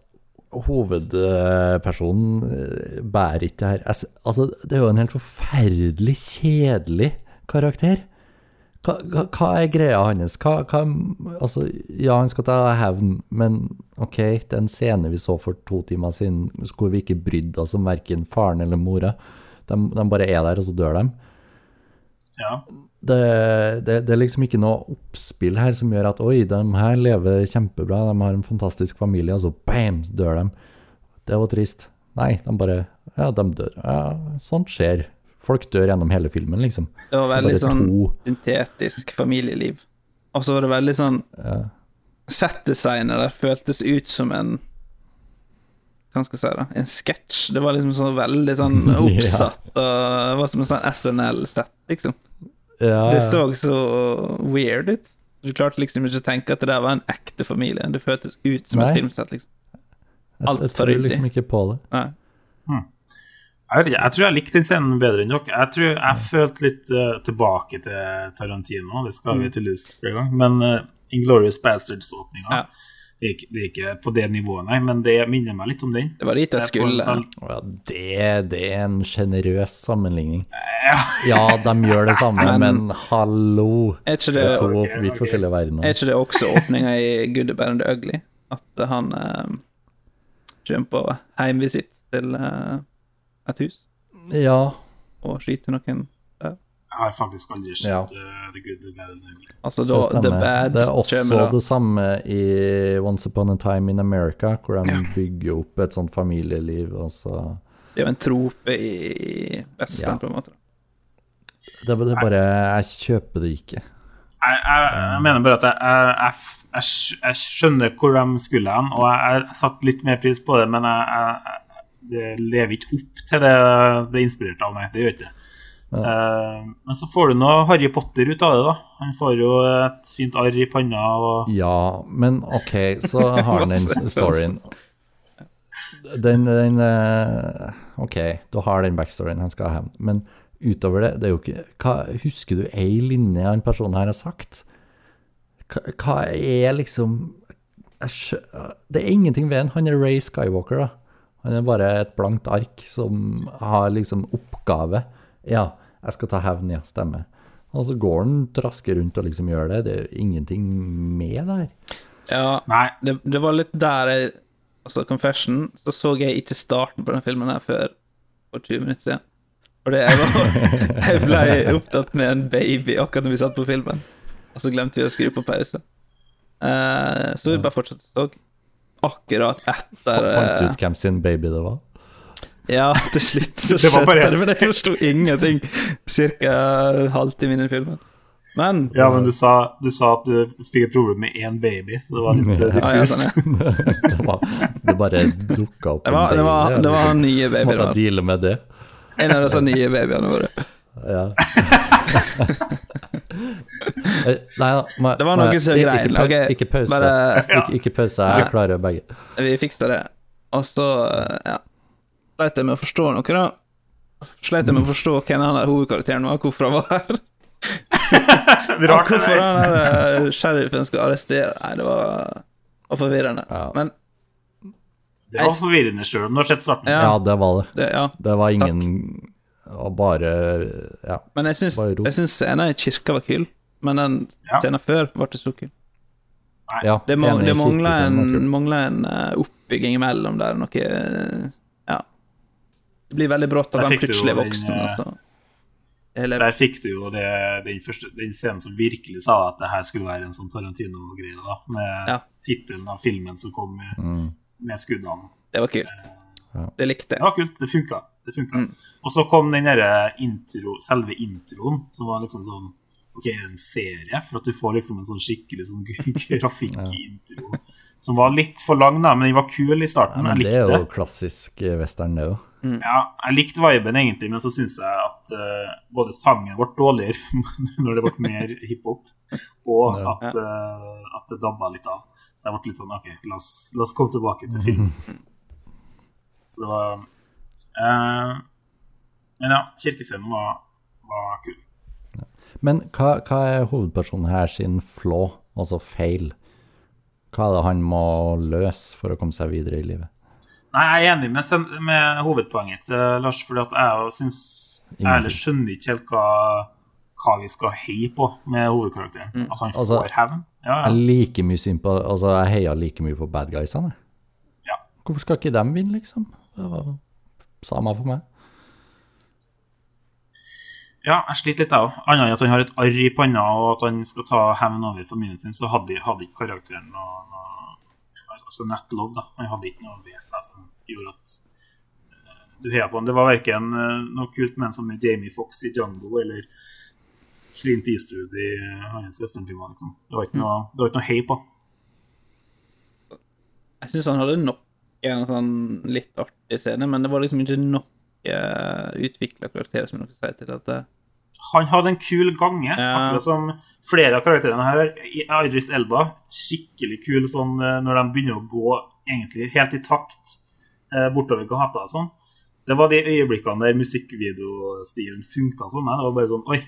hovedpersonen eh, bærer ikke det her. Altså, det er jo en helt forferdelig kjedelig karakter. Hva, hva, hva er greia hans? Hva, altså, ja, han skal ta hevn, men ok, den scene vi så for to timer siden, hvor vi ikke brydde oss om verken faren eller mora, de, de bare er der, og så dør de. Ja. Det, det, det er liksom ikke noe oppspill her som gjør at oi, de her lever kjempebra, de har en fantastisk familie, og så bam, dør de. Det var trist. Nei, de bare Ja, de dør. Ja, sånt skjer. Folk dør gjennom hele filmen, liksom. Det var veldig det sånn to. syntetisk familieliv. Og så var det veldig sånn Ja. Set-designet der føltes ut som en Hva skal jeg si, da? En sketsj. Det var liksom sånn veldig sånn [laughs] Ja. oppsatt, og det var som en sånn SNL-sett, liksom. Ja, Det så så weird ut. Du klarte liksom ikke å tenke at det der var en ekte familie. Det føltes ut som Nei. et filmsett, liksom. Alt jeg jeg tror ryddig. liksom ikke på det. Nei. Jeg, jeg tror jeg likte den scenen bedre enn dere. Jeg tror jeg følte litt uh, tilbake til Tarantino. Det skal vi tydeligvis flere ganger. Men uh, Inglorious Bastards-åpninga Ja. Det, er ikke- det er ikke på det nivået, nei, men det minner meg litt om den. Det var dit jeg Det på en skulle. Ja, det, det er en sjenerøs sammenligning. Ja, de gjør det samme, Men- men hallo! Er ikke Det det, er to okay, vidt ok. forskjellige er verdener. ikke det også åpninga i Good, Bad and Ugly? At han eh, kommer på heimvisitt til eh, et hus Ja, og skyter noen Jeg har faktisk aldri sett Ja. eh, The Good, The Bad and Ugly. Altså det. Bad Det er også kommer det samme i Once Upon a Time in America, hvor de bygger opp et sånt familieliv, Altså. Det er jo en trope i western, Ja. på en måte. det, det er bare Jeg kjøper det ikke. Jeg, jeg, jeg mener bare at jeg, jeg, jeg, jeg, skjønner hvor de skulle hen, og jeg, jeg satte litt mer pris på det, men jeg, jeg, jeg, det lever ikke opp til det det er inspirert av meg. Det gjør ikke det. Eh, men så får du noe Harry Potter ut av det, da. Han får jo et fint arr i panna og Ja, men ok, så har han den [laughs] storyen. Den, den eh, Ok, du har den backstoryen han skal ha hevn, men utover det, det er jo ikke hva, Husker du ei linje en person her har sagt? Hva, hva er liksom jeg Det er ingenting ved han. Han er Ray Skywalker, da. Han er bare et blankt ark som har liksom oppgave. Ja, jeg skal ta hevn, ja, stemmer. Og så går han trasker rundt og liksom gjør det. Det er jo ingenting med det her. Ja, Nei. det, det var litt der jeg Altså, Confession, så så jeg ikke starten på den filmen her før for 20 minutter siden. Fordi jeg, var, [laughs] jeg ble opptatt med en baby akkurat når vi satt på filmen. Og så glemte vi å skru på pause. Uh, så vi bare fortsatte å så. Akkurat etter Fant du eh, ut hvem sin baby det var? Ja, [laughs] til slutt så [laughs] Det var skjønte jeg det, men jeg forsto ingenting cirka en halvtime inn i filmen. Men Ja, men du sa, du sa at du fikk et problem med én baby, så det var litt uh, ja, ja, diffust. sånn, ja. [laughs] Det, var, det bare dukka opp Det var, det var, det var nye babyer. Måtte da. deale med det. En av disse nye babyene våre. Ja. Eh, Nei ma, Det var noe som greit. Ikke, pau- ikke pause. bare- Ikke, ikke pause. Jeg klarer begge. Vi fiksa det. Og så, ja Sleit jeg med å forstå noe, da. Sleit jeg med å forstå hvem han der hovedkarakteren var, hvorfor han var her. [laughs] Rart, hvorfor han der eh, sheriffen skal arrestere Nei, det var, var forvirrende. Ja. Men Det var forvirrende sjøl om du har sett starten. Ja. Ja, det var det. det, ja. Det var ingen og bare Ja. Men jeg syns, jeg syns scenen i kirka var kul, men den Ja. scenen før var ikke så kul. ja Det, må, det mangler en, mangler en eh, oppbygging imellom der, noe eh. Det blir veldig brått, at han plutselig er voksen. eh, Altså. Eller... Der fikk du jo det, den, første, den scenen som virkelig sa at det her skulle være en sånn Tarantino-greie, da. Med Ja. tittelen av filmen som kom med, Mm. med skuddene. det var kult. Ja. Det likte Det var kult. Det funka. Det funka. Mm. Og så kom den derre intro, selve introen, som var liksom sånn OK, en serie, for at du får liksom en sånn skikkelig sånn [laughs] grafikk-intro. Som var litt for lang, da, men den var kul i Ja, starten. men jeg det er jo klassisk eh, western, det òg. Ja, jeg likte viben egentlig, men så syns jeg at uh, både sangen ble dårligere [laughs] når det ble mer hiphop, og at, uh, at det dabba litt av. Så jeg ble litt sånn OK, la oss, la oss komme tilbake til filmen. [laughs] Så det var uh, Men ja, kirkescenen var, var kul. Men hva, hva er hovedpersonen her sin flå, altså feil? Hva er det han må løse for å komme seg videre i livet? Nei, jeg er enig med, sen- med hovedpoenget til Lars, fordi at jeg Jeg ærlig skjønner ikke helt hva, hva vi skal heie på med hovedkarakteren. At han Altså, får hevn. Ja, Jeg ja. liker mye på Altså, jeg heier like mye på bad guysene. Ja. Hvorfor skal ikke dem vinne, liksom? Det var samme for meg. ja, jeg sliter litt, jeg òg. Annet enn at han har et arr i panna og at han skal ta hevn over familien sin, så hadde, hadde ikke karakteren noe Altså Nat Love, da. Han hadde ikke noe ved seg som gjorde at eh, du heia på han. Det var verken eh, noe kult med en som Jamie Fox i Django eller Clint Eastwood i eh, hans westernfilmer, liksom. Det var ikke noe, det var ikke noe hei på. Jeg syns han hadde nok en sånn litt artig scene, men det var liksom ikke nok uh, utvikla karakterer, som dere sier, til at det Han hadde en kul gange, akkurat som flere av karakterene her. I- Idris Elba, skikkelig kul sånn eh, når de begynner å gå egentlig helt i takt eh, bortover gata sånn. Det var de øyeblikkene der musikkvideostilen funka for meg. Det var bare sånn Oi,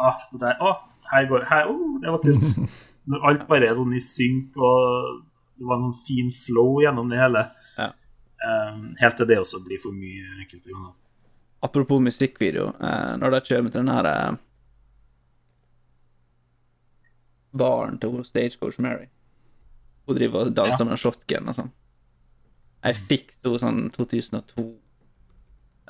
ah, det der, å, her går her, oh, Det var kult. [laughs] Når alt bare er sånn i synk, og det var noen fin flow gjennom det hele. Ja. Um, helt til det også blir for mye enkelte ganger. Apropos musikkvideo, eh, når de kommer til den her eh, baren til Stagecoach Mary Hun driver og danser Ja. med en shotgun og sånn. Jeg fikk så sånn 2002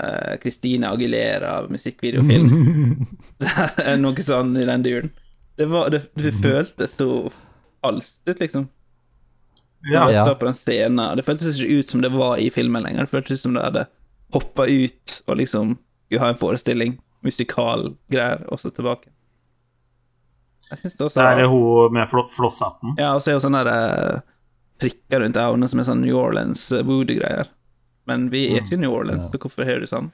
eh, Christina Aguilera musikkvideofilm. [laughs] er noe sånn i den duren. Det, var, det, det føltes så falskt ut, liksom. Ja, Ja. på den scenen. Det føltes ikke ut som det var i filmen lenger. Det føltes ut som det hadde hoppa ut og liksom ha en forestilling, musikalgreier, og så tilbake. Jeg syns det også Der er hun med fl flosshatten. Ja, og så er hun sånne der, eh, prikker rundt øynene som er sånn New Orleans eh, voodoo-greier. Men vi er ikke i New Orleans, så hvorfor har du sånn?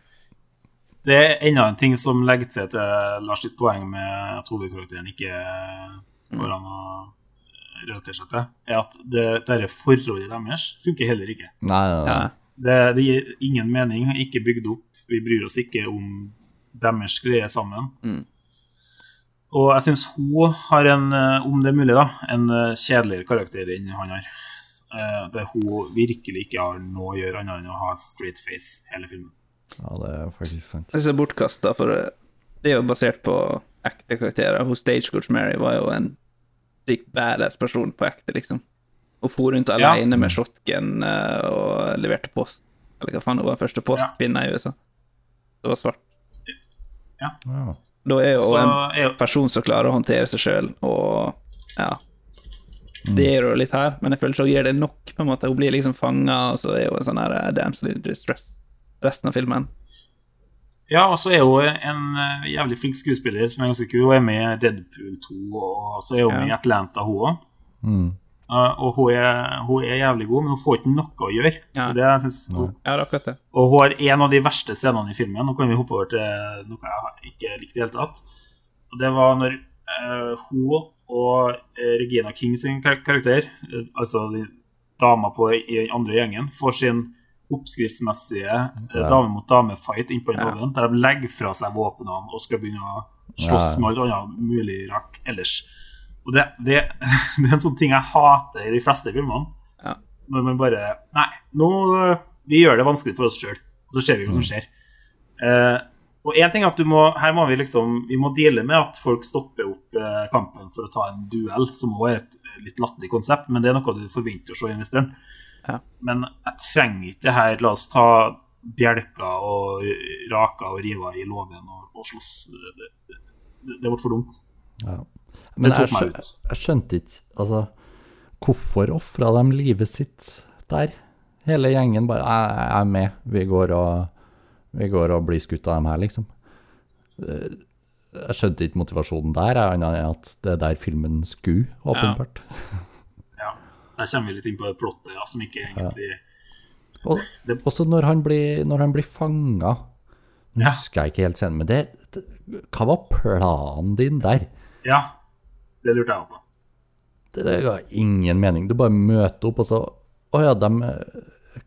Det er enda en ting som legger til til Lars sitt poeng med at hovedkarakteren ikke går an å relatere seg til, er at det dette forholdet deres funker heller ikke. Nei, nei, nei. Det, det gir ingen mening, ikke bygd opp. Vi bryr oss ikke om deres greie sammen. Mm. Og jeg syns hun har en, eh, om det er mulig, da, en eh, kjedeligere karakter enn han har. Det Der hun virkelig ikke har noe å gjøre annet enn å ha straight face hele filmen. Ja, det er faktisk sant. Jeg synes det er bortkasta, for eh, det er jo basert på ekte karakterer. Hun Stagecoach Mary var jo en sykt badass person på ekte, liksom. Hun for rundt Ja. alene med shotgun eh, og leverte post. Eller hva faen, hun var første ja. i USA. Det var svart. Ja. Da er jo Så en er person som klarer å håndtere seg sjøl, og ja. Det gjør hun litt her, men jeg føler ikke hun gir det nok. på en måte. Hun blir liksom fanga, og så er hun en sånn her eh, damsel in distress resten av filmen. Ja, og så er hun en eh, jævlig flink skuespiller som er ganske kul. Hun er med i Deadpool 2, og så er hun Ja. med i Atlanta, hun òg. Mm. Og hun er, hun er jævlig god, men hun får ikke noe å gjøre. Ja. Det jeg synes, hun, Ja, det akkurat det. og hun har en av de verste scenene i filmen. Nå kan vi hoppe over til noe jeg ikke likte i det hele tatt. Og det var når uh, hun og eh, Regina King sin kar karakter, uh, altså dama på, i den andre gjengen, får sin oppskriftsmessige uh, dame mot dame-fight innpå den Ja. der de legger fra seg våpnene og skal begynne å slåss Ja. med alt annet mulig rart ellers. Og det, det, [laughs] det er en sånn ting jeg hater i de fleste filmene. Ja. Når man bare Nei, nå Vi gjør det vanskelig for oss sjøl, og så ser vi hva som skjer. Uh, Og en ting er at du må, her må vi liksom Vi må deale med at folk stopper opp uh, kampen for å ta en duell, som også er et eh, litt latterlig konsept, men det er noe du forventer å se i en. Ja. Men jeg trenger ikke det her La oss ta bjelker og raker og river i låven og, og slåss. Det, det, det, det ble for dumt. Ja. Men jeg, meg skjø- jeg skjønte ikke Altså, hvorfor ofra de livet sitt der? Hele gjengen bare Jeg, er med, vi går og Vi går og blir skutt av dem her, liksom. Eh, Jeg skjønte ikke motivasjonen der, annet enn at det er der filmen skulle, åpenbart. [laughs] Ja. Der kommer vi litt inn på det plottet, ja, som ikke egentlig Og Det- også når han blir, når han blir fanga Nå Ja. husker jeg ikke helt scenen, men det, det Hva var planen din der? Ja, det lurte jeg òg på. Det, det ga ingen mening. Du bare møter opp, og så Å ja, dem eh,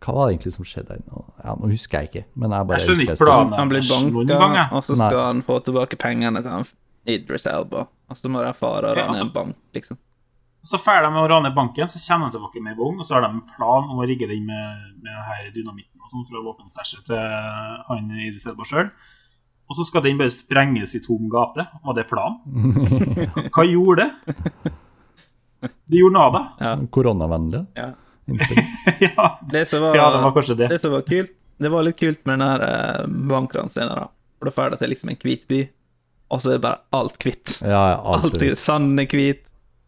Hva var det egentlig som skjedde der? Nå- Ja, nå husker jeg ikke, men jeg bare Jeg skjønner husker ikke planen. Han blir banka, og så Nei. skal han få tilbake pengene til han Idris Elba. Og så må de fare og Ja, rane altså- en bank, liksom. Så ferdig med å rane banken, så kommer de tilbake med vogn, og så har de en plan om å rigge den med, med denne dynamitten og sånn fra våpenstæsjet til han Idris Elba sjøl. Og så skal den bare sprenges i tom gate. Var det planen? [laughs] Hva gjorde det? Det gjorde nada. Koronavennlig Ja. [laughs] ja, Det som var, ja, det var kanskje det. det som var kult, det var litt kult med den her eh, bankranscenen, da. For da det til liksom en hvit by, og så er det bare alt hvitt. Ja, ja, alt er, sanden er hvit,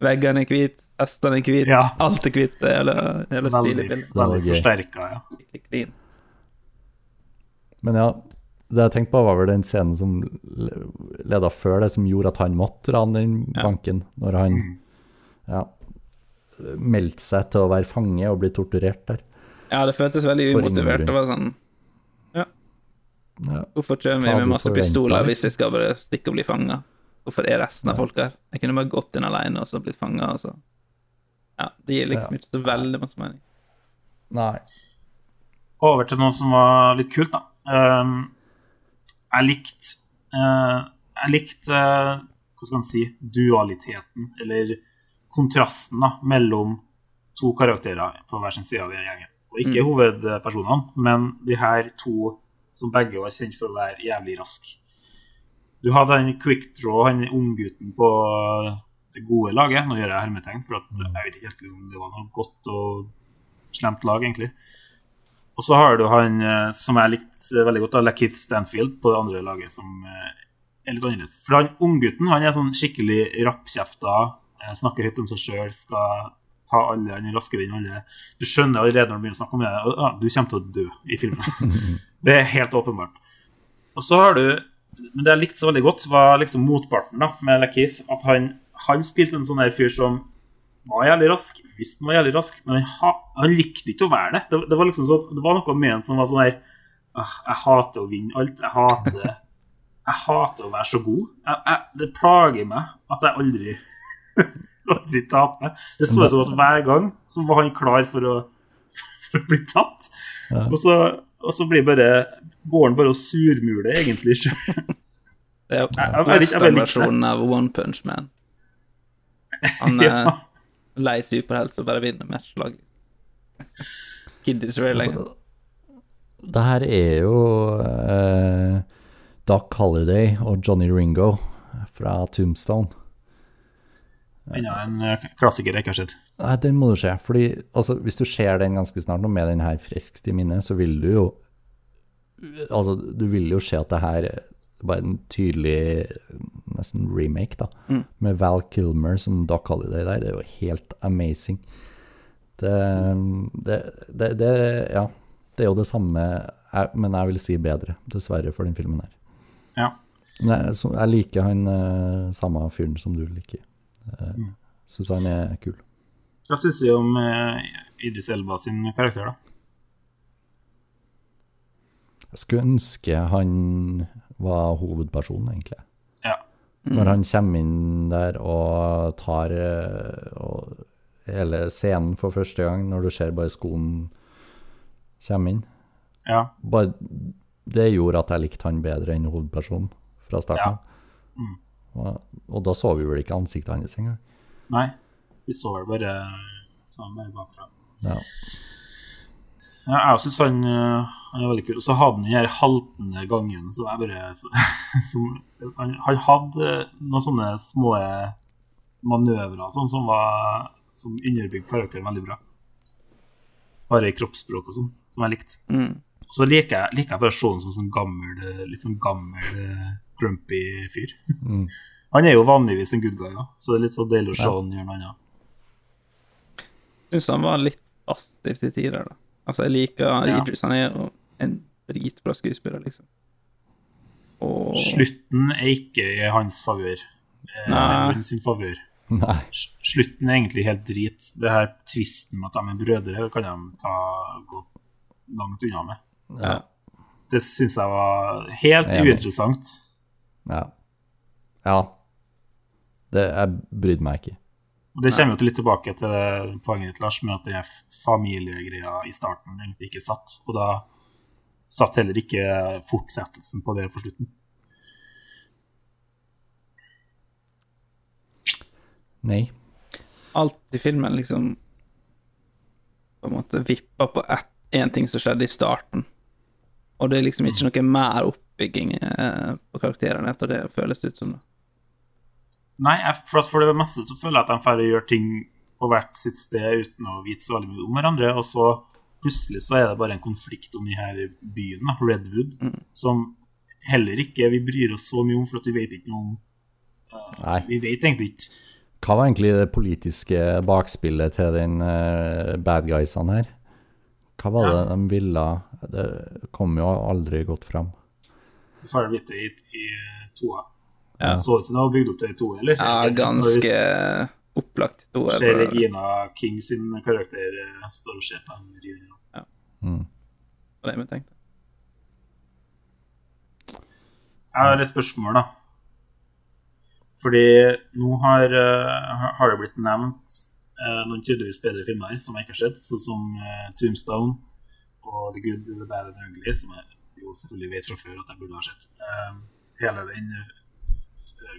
veggene er hvite, hestene er hvite, Ja. alt er hvitt. Det er jævla jævla stilig bilde. veldig forsterka, ja. Men ja, det jeg tenkte på, var vel den scenen som le- leda før det, som gjorde at han måtte rane den banken. Når han ja, meldte seg til å være fange og bli torturert der. Ja, det føltes veldig umotivert. Det var sånn Ja. Hvorfor kommer vi med masse pistoler hvis jeg skal bare stikke og bli fanga? Hvorfor er resten av folk her? Jeg kunne bare gått inn alene og så blitt fanga, og så Ja, det gir liksom Ja. ikke så veldig masse mening. Nei. Over til noe som var litt kult, da. Um, jeg likte uh, Jeg likte uh, Hva skal man si dualiteten, eller kontrasten, da, mellom to karakterer på hver sin side av den gjengen. Og ikke hovedpersonene, men de her to som begge var kjent for å være jævlig raske. Du hadde han quick draw, han unggutten på det gode laget. Nå gjør jeg hermetegn, for at jeg vet ikke helt om det var noe godt og slemt lag, egentlig. Og så har du han eh, som jeg likte veldig godt, Lakeith Stanfield på det andre laget, som eh, er litt annerledes. For han unggutten han er sånn skikkelig rappkjefta, eh, snakker høyt om seg sjøl, skal ta alle, han er raskere enn alle. Du skjønner allerede når du begynner å snakke om det, at ah, du kommer til å dø i filmen. [laughs] det er helt åpenbart. Og så har du Men det jeg likte så veldig godt, var liksom motparten da, med Lakeith. At han, han spilte en sånn her fyr som var jævlig rask, visste han var jævlig rask, men han, han likte ikke å være det. Det, det var liksom så, det var noe med ham som var sånn her «Ah, Jeg hater å vinne alt. Jeg hater Jeg hater å være så god. Jeg, jeg, det plager meg at jeg aldri [laughs] aldri taper. Det så ut som at hver gang så var han klar for å, for å bli tatt. Ja. Og, så, og så blir bare går han bare og surmuler egentlig. [laughs] Det er jo westernversjonen av One Punch Man. Han [laughs] Ja. Lei superhelt som bare vinner matchlag. Gidder ikke være lenger. Det her er jo uh, Doc Holliday og Johnny Ringo fra Tombstone. Enda en eh, klassiker jeg ikke har sett. Nei, den må du se. Fordi altså, hvis du ser den ganske snart, og med den her friskt i minnet, så vil du jo Altså, du vil jo se at det her er bare en tydelig nesten remake, da. Med Val Kilmer som Doc Holiday der. Det er jo helt amazing. Det, det, det, det Ja. Det er jo det samme, men jeg vil si bedre, dessverre, for den filmen her. Ja. Men jeg, så, jeg liker han eh, samme fyren som du liker. Mm. Syns han er kul. Hva syns du om eh, Idris Elba sin karakter, da? Jeg skulle ønske han var hovedpersonen, egentlig. Ja. Når han kommer inn der og tar eh, og hele scenen for første gang, når du ser bare skoen komme inn. Ja. Bare, det gjorde at jeg likte han bedre enn hovedpersonen fra starten av. Mm. Og, og da så vi vel ikke ansiktet hans engang. Nei. Vi så vel bare, sånn bare bakfra. Ja. Ja, jeg syns han, eh, han er veldig kul. Og så hadde han den her haltende gangen som jeg bare så, [laughs] som, han, han hadde noen sånne små manøvrer sånn, som var som underbygde karakteren veldig bra. Bare i kroppsspråk og sånn, som jeg likte. Mm. Og så liker jeg, liker jeg bare å se ham som en sånn gammel, eh, litt sånn gammel, eh, grumpy fyr. Mm. [laughs] Han er jo vanligvis en good guy, ja. så det er litt så deilig å se Ja. han gjøre noe annet. Syns han var litt passiv til tider, da. Altså, jeg liker Ja. Idris. Han er en dritbra skuespiller, liksom. Og Slutten er ikke i hans favør. Eh, Nei. Sin favør. Nei. Slutten er egentlig helt drit. Det her tvisten med at de er brødre, kan de ta, gå langt unna med. ja. Det syns jeg var helt Jeg er uinteressant. Ja. ja. Det, jeg brydde meg ikke. Og Det kommer jo til litt tilbake til det poenget ditt, Lars, med at den er familiegreia i starten egentlig ikke satt. Og da satt heller ikke fortsettelsen på det på slutten. Nei. alt i filmen liksom på en måte vippa på én ting som skjedde i starten. Og det er liksom ikke noe mer oppbygging eh, på karakterene etter det, føles det ut som. da. Nei, for, at for det meste så føler jeg at de får gjøre ting på hvert sitt sted uten å vite så veldig mye om hverandre. Og så plutselig så er det bare en konflikt om de her byene, da, Redwood, som heller ikke vi bryr oss så mye om, for at vi vet ikke noe om Nei. Vi vet egentlig ikke Hva var egentlig det politiske bakspillet til den uh, bad guysene her? Hva var det de ville? Det kom jo aldri godt fram. Det får vite i, i toa. Ja. Det så ut som det var bygd opp til i to, eller? Ja, ganske opplagt to vi ser Regina King sin karakter eh, står og ser på en river. Mm. det vi tenkte. Jeg har et spørsmål, da. Fordi nå har, eh, har det blitt nevnt eh, noen tydeligvis bedre filmer som jeg ikke har sett, sånn som Tombstone og The Good, The Bad and The Ugly, som jeg jo selvfølgelig vet fra før at jeg burde ha sett. Hele den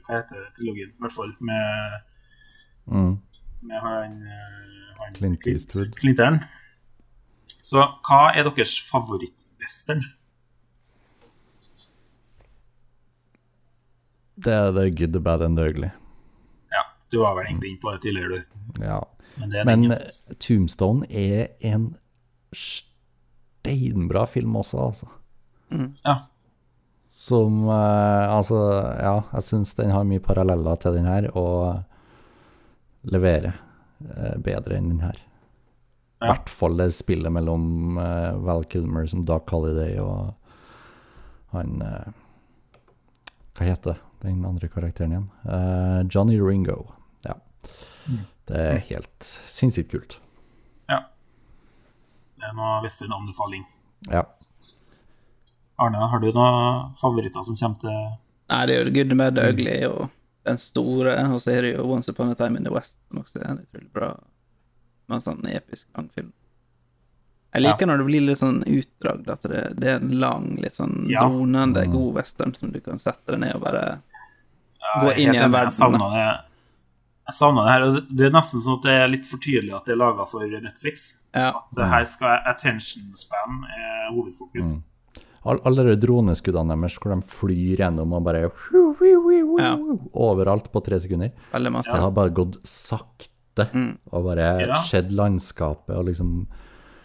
Hva heter trilogien? I hvert fall med, Mm. med han, eh, han Clint Eastwood. Clinteren. Så hva er deres favorittwestern? Det er the good, the bad and the ugly. Ja, du var vel egentlig inne på det tidligere, du. Ja. Men det er Men eh, Tombstone er en steinbra film også, altså. Ja. Som eh, Altså, ja, jeg syns den har mye paralleller til den her, og leverer eh, bedre enn den her. I Ja. hvert fall det spillet mellom eh, Val Kilmer som Doc Holiday og han eh, Hva heter den andre karakteren igjen? Eh, Johnny Ringo. Ja. Det er helt sinnssykt kult. Ja. Det er noe western-anbefaling. Ja. Arne, har du noen favoritter som kommer til Nei, det er jo Good, Mad Ugly og den store, og så er det jo Once Upon a Time in the West, som også er en utrolig bra med en sånn episk lang film. Jeg liker når det blir litt sånn utdrag, at det, det er en lang, litt sånn Ja. dronende, god western som du kan sette deg ned og bare Gå er inn i en verden, Jeg savner det. Jeg savner det her. og det- er nesten sånn at det er litt for tydelig at det er laga for Netflix. Ja. At her skal attention span er hovedfokus. All, alle de droneskuddene deres hvor de flyr gjennom og bare Ja. overalt på tre sekunder. veldig masse. Det har bare gått sakte og bare Ja. skjedd landskapet og liksom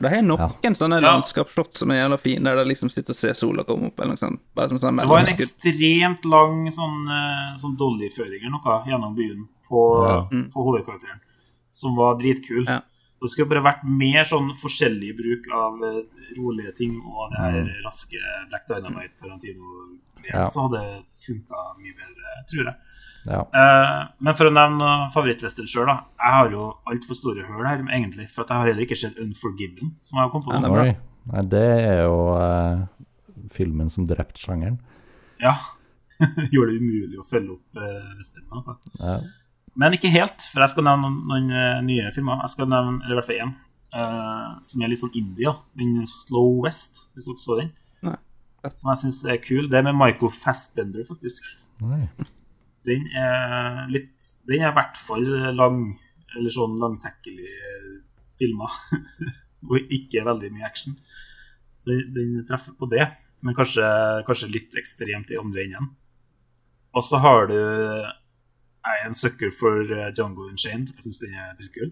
Det har noen sånne Ja. landskapsshot som er jævla fine, der de liksom sitter og ser sola komme opp, eller noe sånt. Bare som sånn Det var en ekstremt lang sånn, eh, sånn dollyføring eller noe gjennom byen på, Ja. på hovedkarakteren, som var dritkul. Ja. Og Det skulle bare vært mer sånn forskjellig bruk av eh, rolige ting og det her raske Black Dynamite Tarantino. Ja. Så hadde det funka mye bedre, tror jeg. Ja. Uh, men for å nevne favorittwestern sjøl, da. Jeg har jo altfor store høl her, egentlig. For at jeg har heller ikke sett Unforgiven, som jeg har kommet på. Oi. Nei, det er jo uh, filmen som drepte sjangeren. Ja. [laughs] Gjorde det umulig å følge opp uh, westernen. Ja. Men ikke helt, for jeg skal nevne noen, noen eh, nye filmer. Jeg skal nevne, eller i hvert fall én, uh, som er litt sånn India. Den Slow West, hvis dere så den. Nei. Som jeg syns er kul. Det er med Michael Fassbender, faktisk. Nei. Den er litt Den er i hvert fall lang, eller sånn langtekkelig filmer. filma. [laughs] Og ikke veldig mye action. Så den treffer på det, men kanskje, kanskje litt ekstremt i andre enden. Og så har du Jeg er en sucker for Jungle Django Unchained. Jeg syns den er dritkul.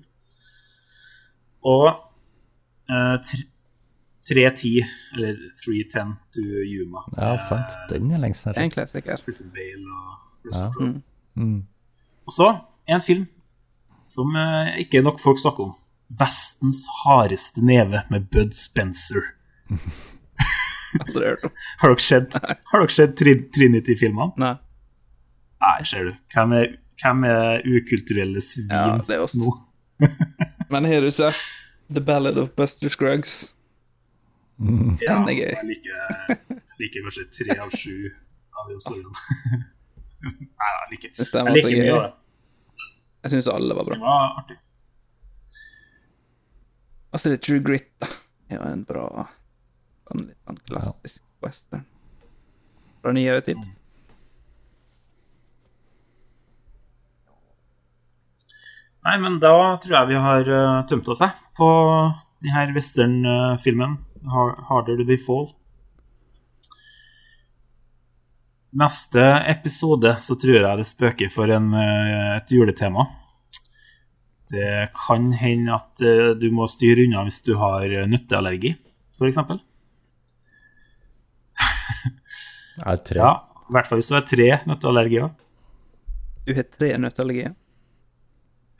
Og uh, 310, eller 310 to Yuma. Ja, sant. Den er lengst nede. en klassiker. Bale og Russell Ja. Crowe. Mm. Og så en film som uh, ikke nok folk snakker om. 'Vestens hardeste neve' med Bud Spencer. [laughs] Aldri hørt om. Har dere sett, har dere sett Trinity-filmene? Nei. Nei, ser du. Hvem er, hvem er ukulturelle svin Ja, det er oss. nå? [laughs] Men har du sett The Ballad of Buster Scruggs? Ja, Den er gøy. Jeg liker, liker kanskje tre av sju av de historiene. [laughs] Nei, jeg liker, det jeg liker mye av det. Jeg syns alle var bra. Det var artig. Altså, det er True Grit, da. Det var en bra sånn litt sånn klassisk western. Fra nyere tid. Nei, men da tror jeg vi har uh, tømt oss, jeg, på denne western-filmen. Harder They Fall. Neste episode så tror jeg det spøker for en, eh, et juletema. Det kan hende at eh, du må styre unna hvis du har nøtteallergi, f.eks. Er det tre? Ja, I hvert fall hvis du har tre nøtteallergier. Du har tre nøtteallergier.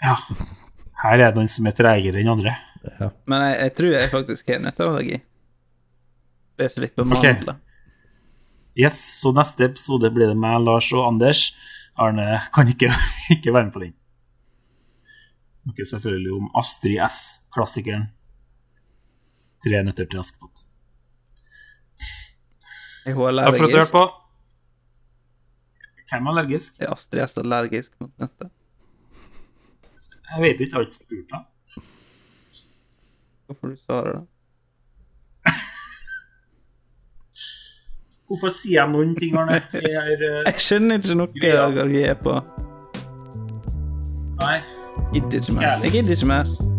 Ja. Her er det noen som er treigere enn andre. Men jeg, jeg tror jeg faktisk har nøtteallergi. Spesifikt på mandler. Okay. Yes, så neste episode blir det meg, Lars og Anders. Arne kan ikke, [laughs] ikke være med på den. Noe selvfølgelig om Astrid S, klassikeren. Tre nøtter til Askepott. Er hun Takk for at du hørte allergisk? på. Hvem er allergisk? Er Astrid S allergisk mot nøtter? Jeg vet ikke, jeg har ikke spurt deg. Hvorfor du sa det? Hvorfor sier jeg noen ting, Arne? [laughs] Jeg er, eh, Jeg skjønner ikke noe allergi er på. Nei. Gidder ikke mer. Jeg gidder ikke mer.